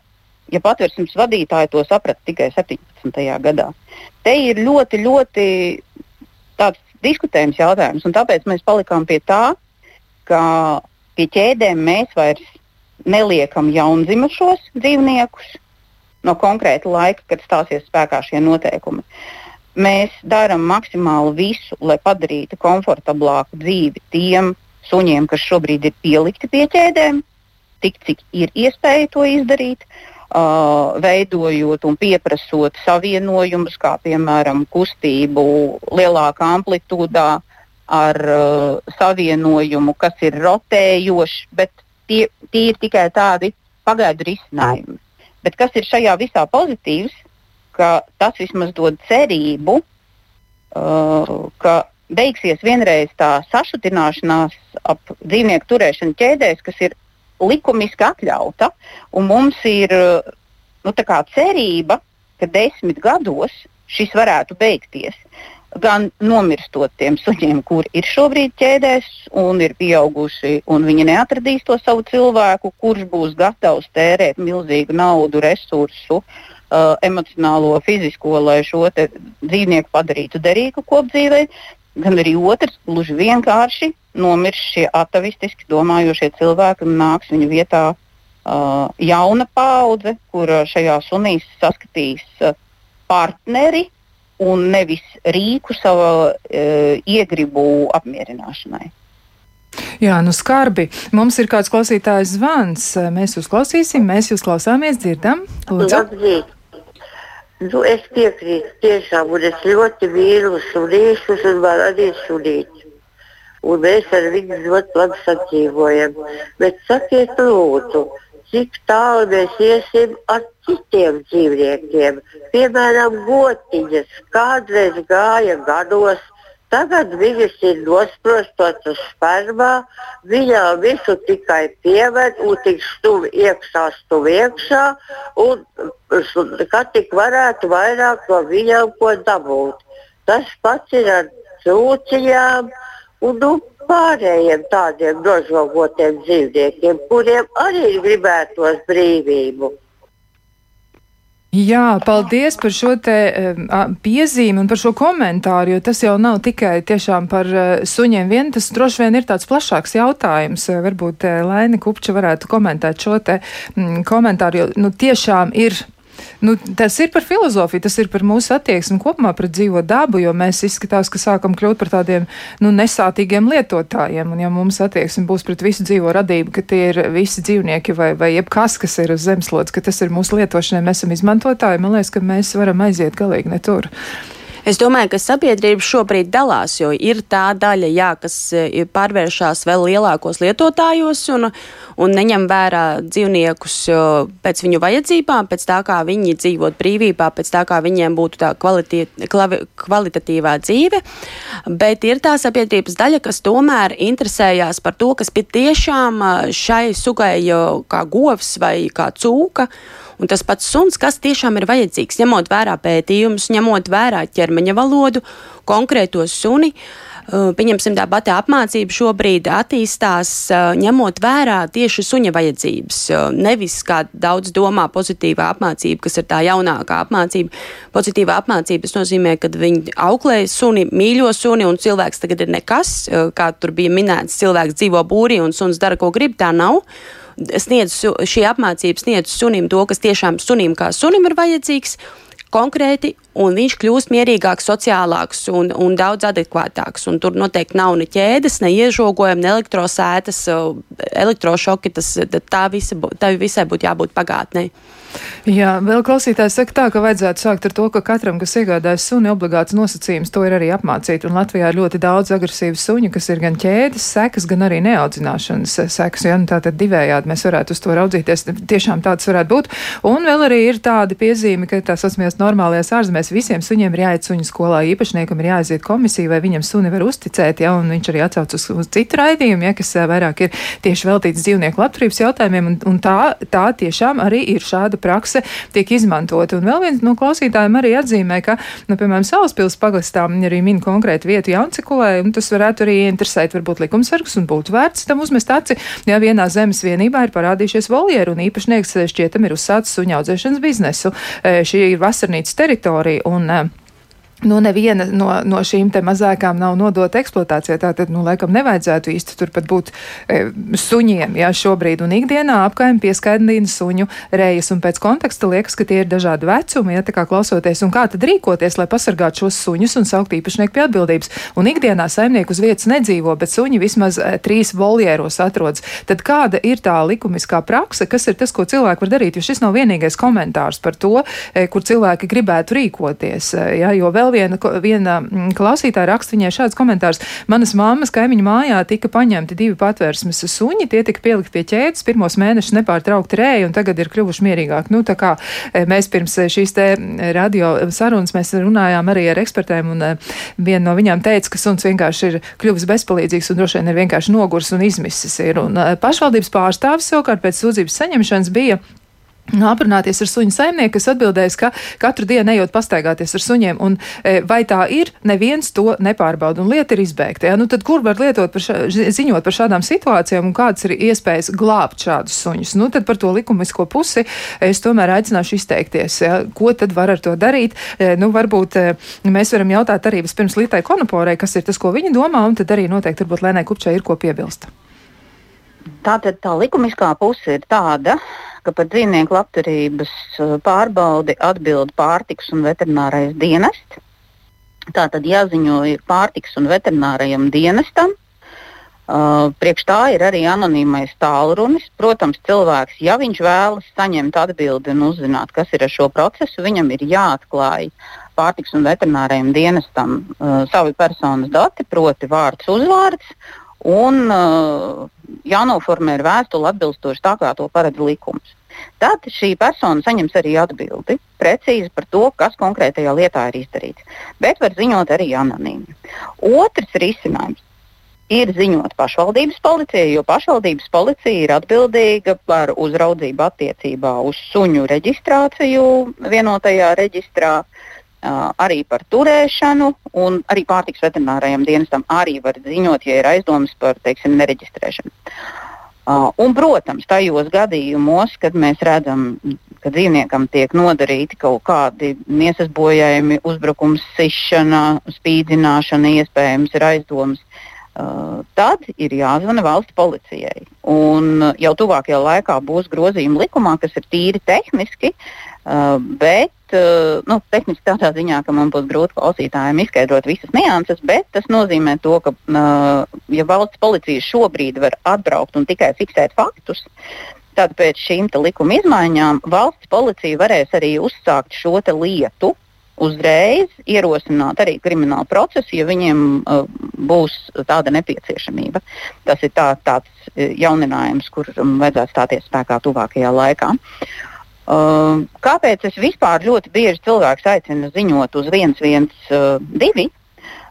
Ja patversmes vadītāji to saprata tikai 17. gadā. Te ir ļoti, ļoti tāds diskutējums jautājums, un tāpēc mēs palikām pie tā, ka Pie ķēdēm mēs vairs neliekam jaundzimušos dzīvniekus no konkrēta laika, kad stāsies spēkā šie noteikumi. Mēs darām maksimāli visu, lai padarītu komfortablāku dzīvi tiem suņiem, kas šobrīd ir pielikti pie ķēdēm, tik cik ir iespēja to izdarīt. Uh, veidojot un pieprasot savienojumus, kā piemēram kustību lielākā amplitūdā, ar uh, savienojumu, kas ir rotējošs, bet tie, tie ir tikai tādi pagaidu risinājumi. Bet kas ir šajā visā pozitīvs, ka tas vismaz dod cerību, uh, ka beigsies vienreiz tā sašutināšanās ap dzīvnieku turēšanu ķēdēs, kas ir likumiski atļauta, mums ir uh, nu, cerība, ka desmit gados šis varētu beigties. Gan nomirstot tiem suņiem, kuri ir šobrīd ķēdēs un ir pieauguši, un viņi neatradīs to savu cilvēku, kurš būs gatavs tērēt milzīgu naudu, resursu, uh, emocionālo, fizisko, lai šo dzīvnieku padarītu derīgu kopdzīvei. Gan arī otrs, gluži vienkārši nomirs šie atavistiski domājošie cilvēki un nāks viņu vietā uh, jauna paudze, kur šajā sunīs saskatīs uh, partneri, un nevis rīku savu e, iegribu apmierināšanai. Jā, nu skarbi. Mums ir kāds klausītājs zvans. Mēs jūs klausīsim, mēs jūs klausāmies, dzirdam. Lūdzu. Labrīt. Nu, es piekrītu tiešām, un es ļoti mīlu sunīšus un man arī sunīti. Un mēs ar viņu ļoti labi sadzīvojam. Bet sakiet lūdzu, cik tālu mēs iesim ar citiem dzīvniekiem. Piemēram, gotiņas kādreiz gāja gados, tagad viņas ir nosprostotas spermā, viņām visu tikai pieved un tik stuvi iekšā, stuvi iekšā, un kā tik varētu vairāk no viņām ko dabūt. Tas pats ir ar cūciņām. Un, nu, pārējiem tādiem nožogotiem dzīvniekiem, kuriem arī gribētos brīvību. Jā, paldies par šo te piezīmi un par šo komentāru, jo tas jau nav tikai tiešām par uh, suņiem vien, tas droši vien ir tāds plašāks jautājums. Uh, varbūt uh, Laina Kupča varētu komentēt šo te komentāru, jo nu, tiešām ir Nu, tas ir par filozofiju, tas ir par mūsu attieksmi kopumā pret dzīvo dabu, jo mēs izskatās, ka sākam kļūt par tādiem nu, nesātīgiem lietotājiem. Un ja mums attieksme būs pret visu dzīvo radību, ka tie ir visi dzīvnieki vai, vai jebkas, kas ir uz zemeslodes, ka tas ir mūsu lietošanai, mēs esam izmantotāji, man liekas, ka mēs varam aiziet galīgi ne tur. Es domāju, ka sabiedrība šobrīd dalās, jo ir tā daļa, jā, kas e, pārvēršas vēl lielākos lietotājos un, un neņem vērā dzīvniekus pēc viņu vajadzībām, pēc tā, kā viņi dzīvot brīvībā, pēc tā, kā viņiem būtu tā kvalitie, klavi, kvalitatīvā dzīve. Bet ir tā sabiedrības daļa, kas tomēr interesējās par to, kas patiešām šai sugai kā govs vai kā cūka. Un tas pats suns, kas tiešām ir vajadzīgs, ņemot vērā pētījumus, ņemot vērā ķermeņa valodu, konkrēto suni. Uh, pieņemsim, tā pati apmācība šobrīd attīstās, uh, ņemot vērā tieši suņa vajadzības. Uh, nevis, kā daudz domā, pozitīvā apmācība, kas ir tā jaunākā apmācība. Pozitīvā apmācība nozīmē, ka viņi auklē suni, mīļo suni, un cilvēks tagad ir nekas. Kā tur bija minēts, cilvēks dzīvo būrī un suns dara, ko grib. Tā nav sniedz, šī apmācība sniedz sunim to, kas tiešām sunim kā sunim ir vajadzīgs. Konkrēti, un viņš kļūst mierīgāks, sociālāks un, un daudz adekvātāks. Un tur noteikti nav ne ķēdes, ne iežogojumi, ne elektrosētas, elektrošoki. Tas, tā, visa, tā visai būtu jābūt pagātnē. Jā, vēl klausītājs saka tā, ka vajadzētu sākt ar to, ka katram, kas iegādājas suni, obligāts nosacījums to ir arī apmācīt. Un Latvijā ir ļoti daudz agresīvu suņu, kas ir gan ķēdes sekas, gan arī neaudzināšanas sekas. Ja, nu, tātad divējādi mēs varētu uz to raudzīties. Tiešām tāds varētu būt. Un vēl arī ir tāda piezīme, ka tās asmies normālajās ārzemēs visiem suņiem ir jāiet suņu skolā. Īpašniekam ir jāaiziet komisija, vai viņam suni var uzticēt, ja, un viņš arī atsauc uz, uz citu raidījumu, ja, kas vairāk ir tieši veltīts dzīvnieku labturības jautājumiem. Un, un tā, tā tiešām arī ir šāda prakse tiek izmantota. Un vēl viens no klausītājiem arī atzīmē, ka, nu, piemēram, Salaspils pagastā arī min konkrētu vietu Jauncekulē, un tas varētu arī interesēt varbūt likumsargus un būtu vērts tam uzmest aci, ja vienā zemes vienībā ir parādījušies voljeru un īpašnieks šķietam ir uzsācis suņa audzēšanas biznesu. E, šī ir vasarnīcas teritorija un e, Nu, neviena no, no šīm mazākām nav nodota eksploatācijai. Tātad, nu, laikam, nevajadzētu īsti turpat būt e, suņiem. Jā, šobrīd un ikdienā apkaimē pieskaidina suņu rejas, un pēc konteksta liekas, ka tie ir dažādi vecumi, ja tā kā klausoties, un kā tad rīkoties, lai pasargātu šos suņus un saukt īpašnieku pie atbildības. Un ikdienā saimnieku uz vietas nedzīvo, bet suņi vismaz e, trīs voljēros atrodas. Tad kāda ir tā likumiskā prakse, kas ir tas, ko cilvēki var darīt? Jo šis nav vienīgais komentārs par to, e, kur cilvēki gribētu rīkoties. E, jo vēl viena, viena mm, klausītāja raksta viņai šāds komentārs. Manas mammas kaimiņu mājā tika paņemti divi patvērsmes suņi, tie tika pielikt pie ķēdes, pirmos mēnešus nepārtraukti rēja un tagad ir kļuvuši mierīgāki. Nu, tā kā e, mēs pirms e, šīs te radio sarunas mēs runājām arī ar ekspertēm un e, viena no viņām teica, ka suns vienkārši ir kļuvis bezpalīdzīgs un droši vien ir vienkārši nogurs un izmisis ir. Un pašvaldības pārstāvis savukārt pēc sūdzības saņemšanas bija aprunāties ar suņu saimnieku, kas atbildēs, ka katru dienu ejot pastaigāties ar suņiem, un e, vai tā ir, neviens to nepārbauda, un lieta ir izbeigta. Ja? Nu, tad kur var lietot par šā, ziņot par šādām situācijām, un kādas ir iespējas glābt šādus suņus? Nu, tad par to likumisko pusi es tomēr aicināšu izteikties. Ja? Ko tad var ar to darīt? E, nu, varbūt e, mēs varam jautāt arī vispirms Litai Konoporai, kas ir tas, ko viņa domā, un tad arī noteikti varbūt Lēnai Kupčai ir ko piebilst. Tātad tā likumiskā puse ir tāda, ka par dzīvnieku labturības uh, pārbaudi atbild pārtiks un veterinārais dienests. Tā tad jāziņo pārtiks un veterinārajam dienestam. Uh, priekš tā ir arī anonīmais tālrunis. Protams, cilvēks, ja viņš vēlas saņemt atbildi un uzzināt, kas ir ar šo procesu, viņam ir jāatklāj pārtiks un veterinārajam dienestam uh, savi personas dati, proti, vārds, uzvārds, un uh, jānoformē ir vēstule atbilstoši tā, kā to paredz likums. Tad šī persona saņems arī atbildi precīzi par to, kas konkrētajā lietā ir izdarīts. Bet var ziņot arī anonīmi. Otrs risinājums ir ziņot pašvaldības policijai, jo pašvaldības policija ir atbildīga par uzraudzību attiecībā uz suņu reģistrāciju vienotajā reģistrā. Arī par turēšanu, un arī pārtiks veterinārajam dienestam arī var ziņot, ja ir aizdomas par teiksim, nereģistrēšanu. Uh, un, protams, tajos gadījumos, kad mēs redzam, ka dzīvniekam tiek nodarīti kaut kādi miesas bojājumi, uzbrukums, sišana, spīdzināšana, iespējams, ir aizdomas, uh, tad ir jāzvana valsts policijai. Un jau tuvākajā laikā būs grozījumi likumā, kas ir tīri tehniski, uh, bet Uh, nu, tehniski tādā ziņā, ka man būs grūti klausītājiem izskaidrot visas nianses, bet tas nozīmē to, ka, uh, ja valsts policija šobrīd var atbraukt un tikai fiksēt faktus, tad pēc šīm likuma izmaiņām valsts policija varēs arī uzsākt šo lietu. Uzreiz ierosināt arī kriminālu procesu, ja viņiem uh, būs tāda nepieciešamība. Tas ir tā, tāds jauninājums, kuram vajadzētu stāties spēkā tuvākajā laikā. Uh, kāpēc es vispār ļoti bieži cilvēks aicinu ziņot uz 112?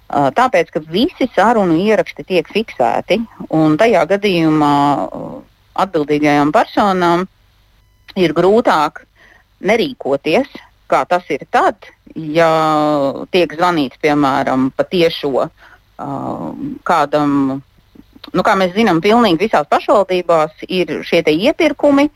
Uh, tāpēc, ka visi sarunu ieraksti tiek fiksēti, un tajā gadījumā uh, atbildīgajām personām ir grūtāk nerīkoties, kā tas ir tad, ja tiek zvanīts piemēram pa tiešo uh, kādam. Nu, kā mēs zinām, pilnīgi visās pašvaldībās ir šie iepirkumi,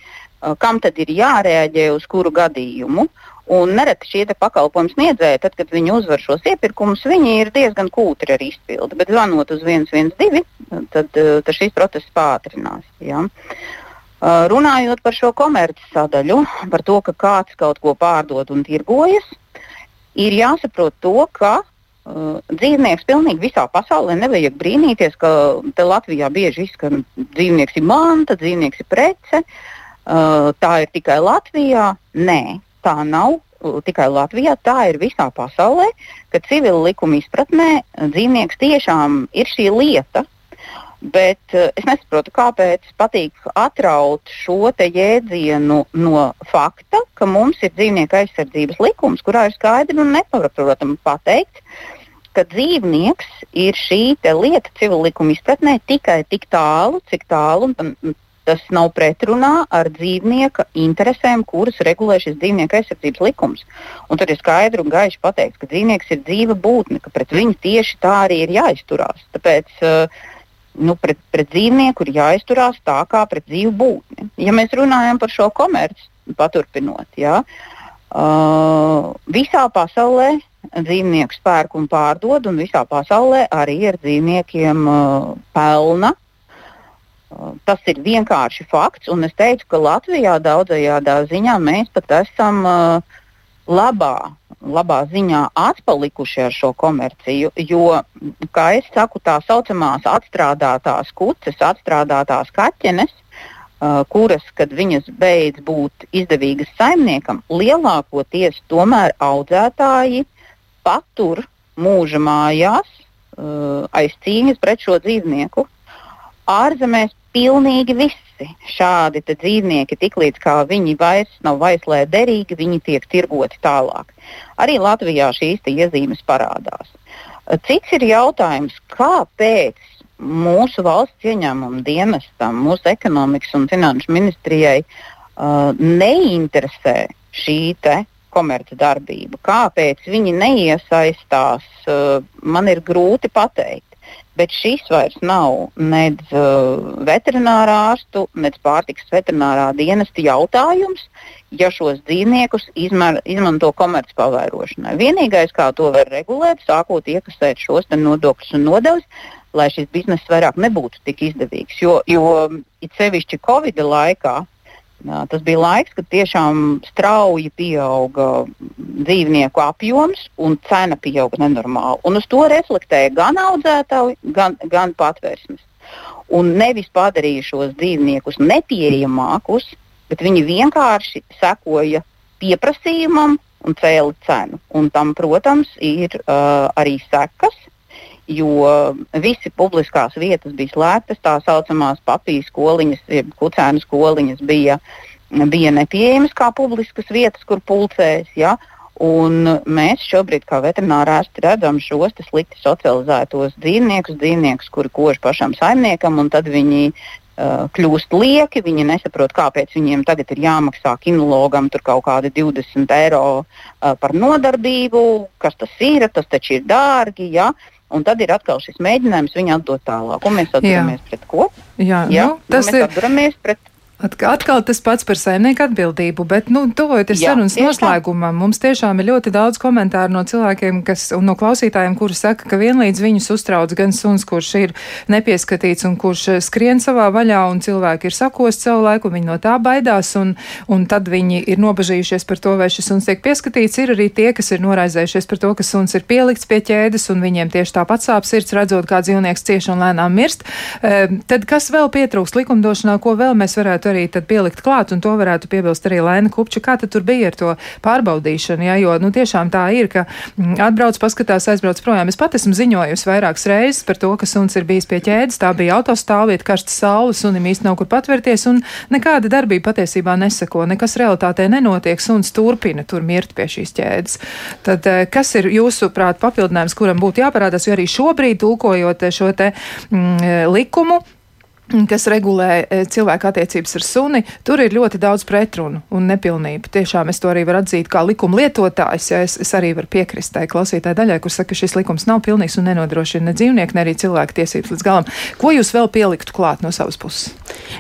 kam tad ir jārēģē uz kuru gadījumu. Un nereti šie pakalpojumu sniedzēji, tad, kad viņi uzvar šos iepirkumus, viņi ir diezgan kūtri ar izpildi. Bet zvanot uz 112, tad, tad šis process pātrinās. Ja. Runājot par šo komerces sadaļu, par to, ka kāds kaut ko pārdod un tirgojas, ir jāsaprot to, ka uh, dzīvnieks pilnīgi visā pasaulē nevajag brīnīties, ka te Latvijā bieži izskan dzīvnieks ir manta, dzīvnieks ir prece. Uh, Uh, tā ir tikai Latvijā. Nē, tā nav uh, tikai Latvijā, tā ir visā pasaulē, ka civila likuma izpratnē uh, dzīvnieks tiešām ir šī lieta. Bet uh, es nesaprotu, kāpēc patīk atraut šo jēdzienu no fakta, ka mums ir dzīvnieku aizsardzības likums, kurā ir skaidri un nepārprotami pateikts, ka dzīvnieks ir šī lieta civila likuma izpratnē tikai tik tālu, cik tālu tas nav pretrunā ar dzīvnieka interesēm, kuras regulē šis dzīvnieka aizsardzības likums. Un tur ir skaidri un gaiši pateikts, ka dzīvnieks ir dzīva būtne, ka pret viņu tieši tā arī ir jāizturās. Tāpēc uh, nu, pret, pret dzīvnieku ir jāizturās tā kā pret dzīvu būtni. Ja mēs runājam par šo komerci, paturpinot, ja, uh, visā pasaulē dzīvnieku spērku un pārdod, un visā pasaulē arī ar dzīvniekiem uh, pelna Tas ir vienkārši fakts, un es teiktu, ka Latvijā daudzajādā ziņā mēs pat esam uh, labā, labā ziņā atpalikuši ar šo komerciju, jo, kā es saku, tā saucamās atstrādātās kuces, atstrādātās kaķenes, uh, kuras, kad viņas beidz būt izdevīgas saimniekam, lielākoties tomēr audzētāji patur mūža mājās uh, aiz cīņas pret šo dzīvnieku. Ārzemēs pilnīgi visi šādi dzīvnieki, tiklīdz kā viņi vairs nav vaislē derīgi, viņi tiek tirgoti tālāk. Arī Latvijā šīs iezīmes parādās. Cits ir jautājums, kāpēc mūsu valsts ieņēmuma dienestam, mūsu ekonomikas un finanšu ministrijai uh, neinteresē šī komercdarbība. Kāpēc viņi neiesaistās, uh, man ir grūti pateikt bet šis vairs nav nedz uh, veterinārā ārstu, nedz pārtikas veterinārā dienesta jautājums, ja šos dzīvniekus izmar, izmanto komercpavairošanai. Vienīgais, kā to var regulēt, sākot iekasēt šos nodokļus un nodevas, lai šis bizness vairāk nebūtu tik izdevīgs. Jo, jo it sevišķi Covid laikā Tas bija laiks, kad tiešām strauji pieauga dzīvnieku apjoms un cena pieauga nenormāli. Un uz to reflektēja gan audzētāji, gan, gan patvērsmes. Un nevis padarīja šos dzīvniekus nepieejamākus, bet viņi vienkārši sekoja pieprasījumam un cēla cenu. Un tam, protams, ir uh, arī sekas jo visi publiskās vietas bija slēgtas, tā saucamās papīra skoliņas, kucēnu skoliņas bija, bija nepieejamas kā publiskas vietas, kur pulcēs. Ja? Un mēs šobrīd, kā veterinārārsti, redzam šos slikti socializētos dzīvniekus, dzīvniekus, kuri kož pašam saimniekam, un tad viņi uh, kļūst lieki. Viņi nesaprot, kāpēc viņiem tagad ir jāmaksā kinologam kaut kādi 20 eiro uh, par nodarbību, kas tas ir, tas taču ir dārgi. Ja? Un tad ir atkal šis mēģinājums viņu atdot tālāk. Un mēs atduramies Jā. pret ko? Jā, Jā nu, tas mēs ir. Atduramies pret Atkal tas pats par saimnieku atbildību, bet, nu, tuvojoties sarunas noslēgumam, mums tiešām ir ļoti daudz komentāru no cilvēkiem, kas, un no klausītājiem, kuri saka, ka vienlīdz viņus uztrauc gan suns, kurš ir nepieskatīts un kurš eh, skrien savā vaļā, un cilvēki ir sakost savu laiku, viņi no tā baidās, un, un tad viņi ir nobežījušies par to, vai šis suns tiek pieskatīts. Ir arī tie, kas ir noraizējušies par to, ka suns ir pielikts pie ķēdes, un viņiem tieši tāpat sāp sirds, redzot, kā dzīvnieks cieši un lēnām mirst. E, tad kas vēl pietrūkst likumdošanā, ko vēl mēs varētu arī pielikt klāt, un to varētu piebilst arī Lēna Kupča. Kā tur bija ar to pārbaudīšanu? Jā, jo nu, tiešām tā ir, ka mm, atbrauc, paskatās, aizbrauc projām. Es pat esmu ziņojusi vairākas reizes par to, ka suns ir bijis pie ķēdes. Tā bija autostāvvieta, karsta saule, sunim īsti nav kur patvērties, un nekāda darbība patiesībā neseko. Nekas realitātē nenotiek. Suns turpina tur mirt pie šīs ķēdes. Tad, eh, kas ir jūsuprāt papildinājums, kuram būtu jāparādās, jo arī šobrīd, tulkojot šo te mm, likumu, kas regulē e, cilvēku attiecības ar suni, tur ir ļoti daudz pretrunu un nepilnību. Tiešām es to arī varu atzīt kā likuma lietotājs, ja es, es arī varu piekrist tai klausītāji daļai, kur saka, ka šis likums nav pilnīgs un nenodrošina ne dzīvnieku, ne arī cilvēku tiesības līdz galam. Ko jūs vēl pieliktu klāt no savas puses?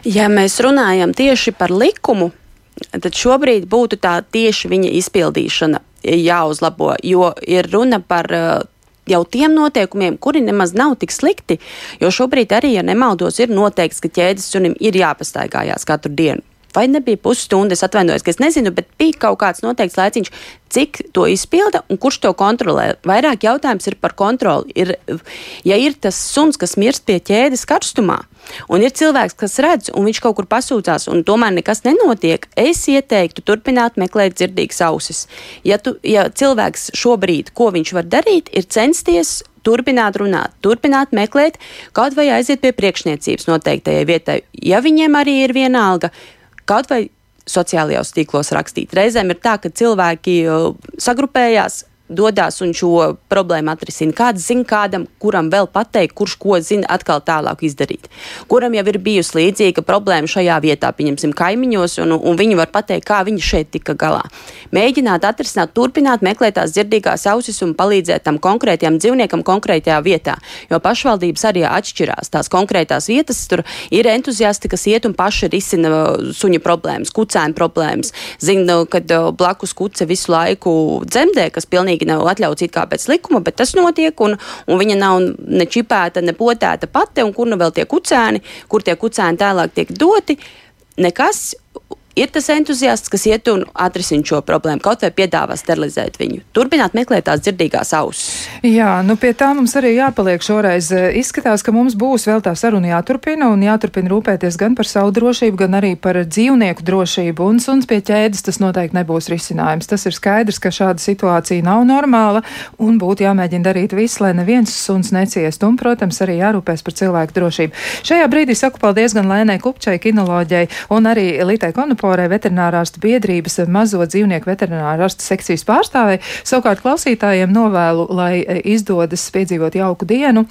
Ja mēs runājam tieši par likumu, tad šobrīd būtu tā tieši viņa izpildīšana jāuzlabo, jo ir runa par uh, jau tiem noteikumiem, kuri nemaz nav tik slikti. Jo šobrīd arī, ja nemaldos, ir noteikts, ka ķēdes sunim ir jāpastaigājās katru dienu. Vai nebija pusstunda, es atvainojos, ka es nezinu, bet bija kaut kāds noteikts laiciņš, cik to izpilda un kurš to kontrolē. Vairāk jautājums ir par kontroli. Ir, ja ir tas suns, kas mirst pie ķēdes karstumā, un ir cilvēks, kas redz, un viņš kaut kur pasūcās, un tomēr nekas nenotiek, es ieteiktu turpināt meklēt dzirdīgas ausis. Ja, tu, ja cilvēks šobrīd, ko viņš var darīt, ir censties turpināt runāt, turpināt meklēt, kaut vai aiziet pie priekšniecības noteiktajai vietai. Ja viņiem arī ir vienalga, kaut vai sociālajos tīklos rakstīt. Reizēm ir tā, ka cilvēki uh, sagrupējās, dodas un šo problēmu atrisina. Kāds zina kādam, kuram vēl pateikt, kurš ko zina, atkal tālāk izdarīt. Kuram jau ir bijusi līdzīga problēma šajā vietā, pieņemsim, kaimiņos, un, un viņi var pateikt, kā viņi šeit tika galā. Mēģināt atrisināt, turpināt meklēt tās dzirdīgās ausis un palīdzēt tam konkrētajam dzīvniekam konkrētajā vietā. Jo pašvaldības arī atšķirās. Tās konkrētās vietas tur ir entuziasti, kas iet un paši risina uh, suņa problēmas, kucēnu problēmas. Zinu, kad uh, blakus kuce visu laiku dzemdē, kas pilnīgi pilnīgi nav atļauts it kā pēc likuma, bet tas notiek, un, un viņa nav ne čipēta, ne potēta pati, un kur nu vēl tie kucēni, kur tie kucēni tālāk tiek doti. Nekas, ir tas entuziasts, kas iet un atrisina šo problēmu, kaut vai piedāvā sterilizēt viņu. Turpināt meklēt tās dzirdīgās ausis. Jā, nu pie tā mums arī jāpaliek šoreiz. Izskatās, ka mums būs vēl tā saruna jāturpina un jāturpina rūpēties gan par savu drošību, gan arī par dzīvnieku drošību. Un suns pie ķēdes tas noteikti nebūs risinājums. Tas ir skaidrs, ka šāda situācija nav normāla un būtu jāmēģina darīt viss, lai neviens suns neciest. Un, protams, arī jārūpēs par cilvēku drošību. Šajā brīdī saku paldies gan Lēnai Kupčai, kinoloģijai un arī Litai Konupai Singapūrē veterinārārstu biedrības mazo dzīvnieku veterinārārstu sekcijas pārstāvei. Savukārt klausītājiem novēlu, lai e, izdodas piedzīvot jauku dienu.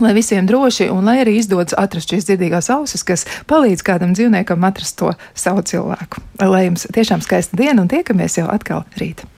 Lai visiem droši un lai arī izdodas atrast šīs dzirdīgās ausis, kas palīdz kādam dzīvniekam atrast to savu cilvēku. Lai jums tiešām skaista diena un tiekamies jau atkal rīt.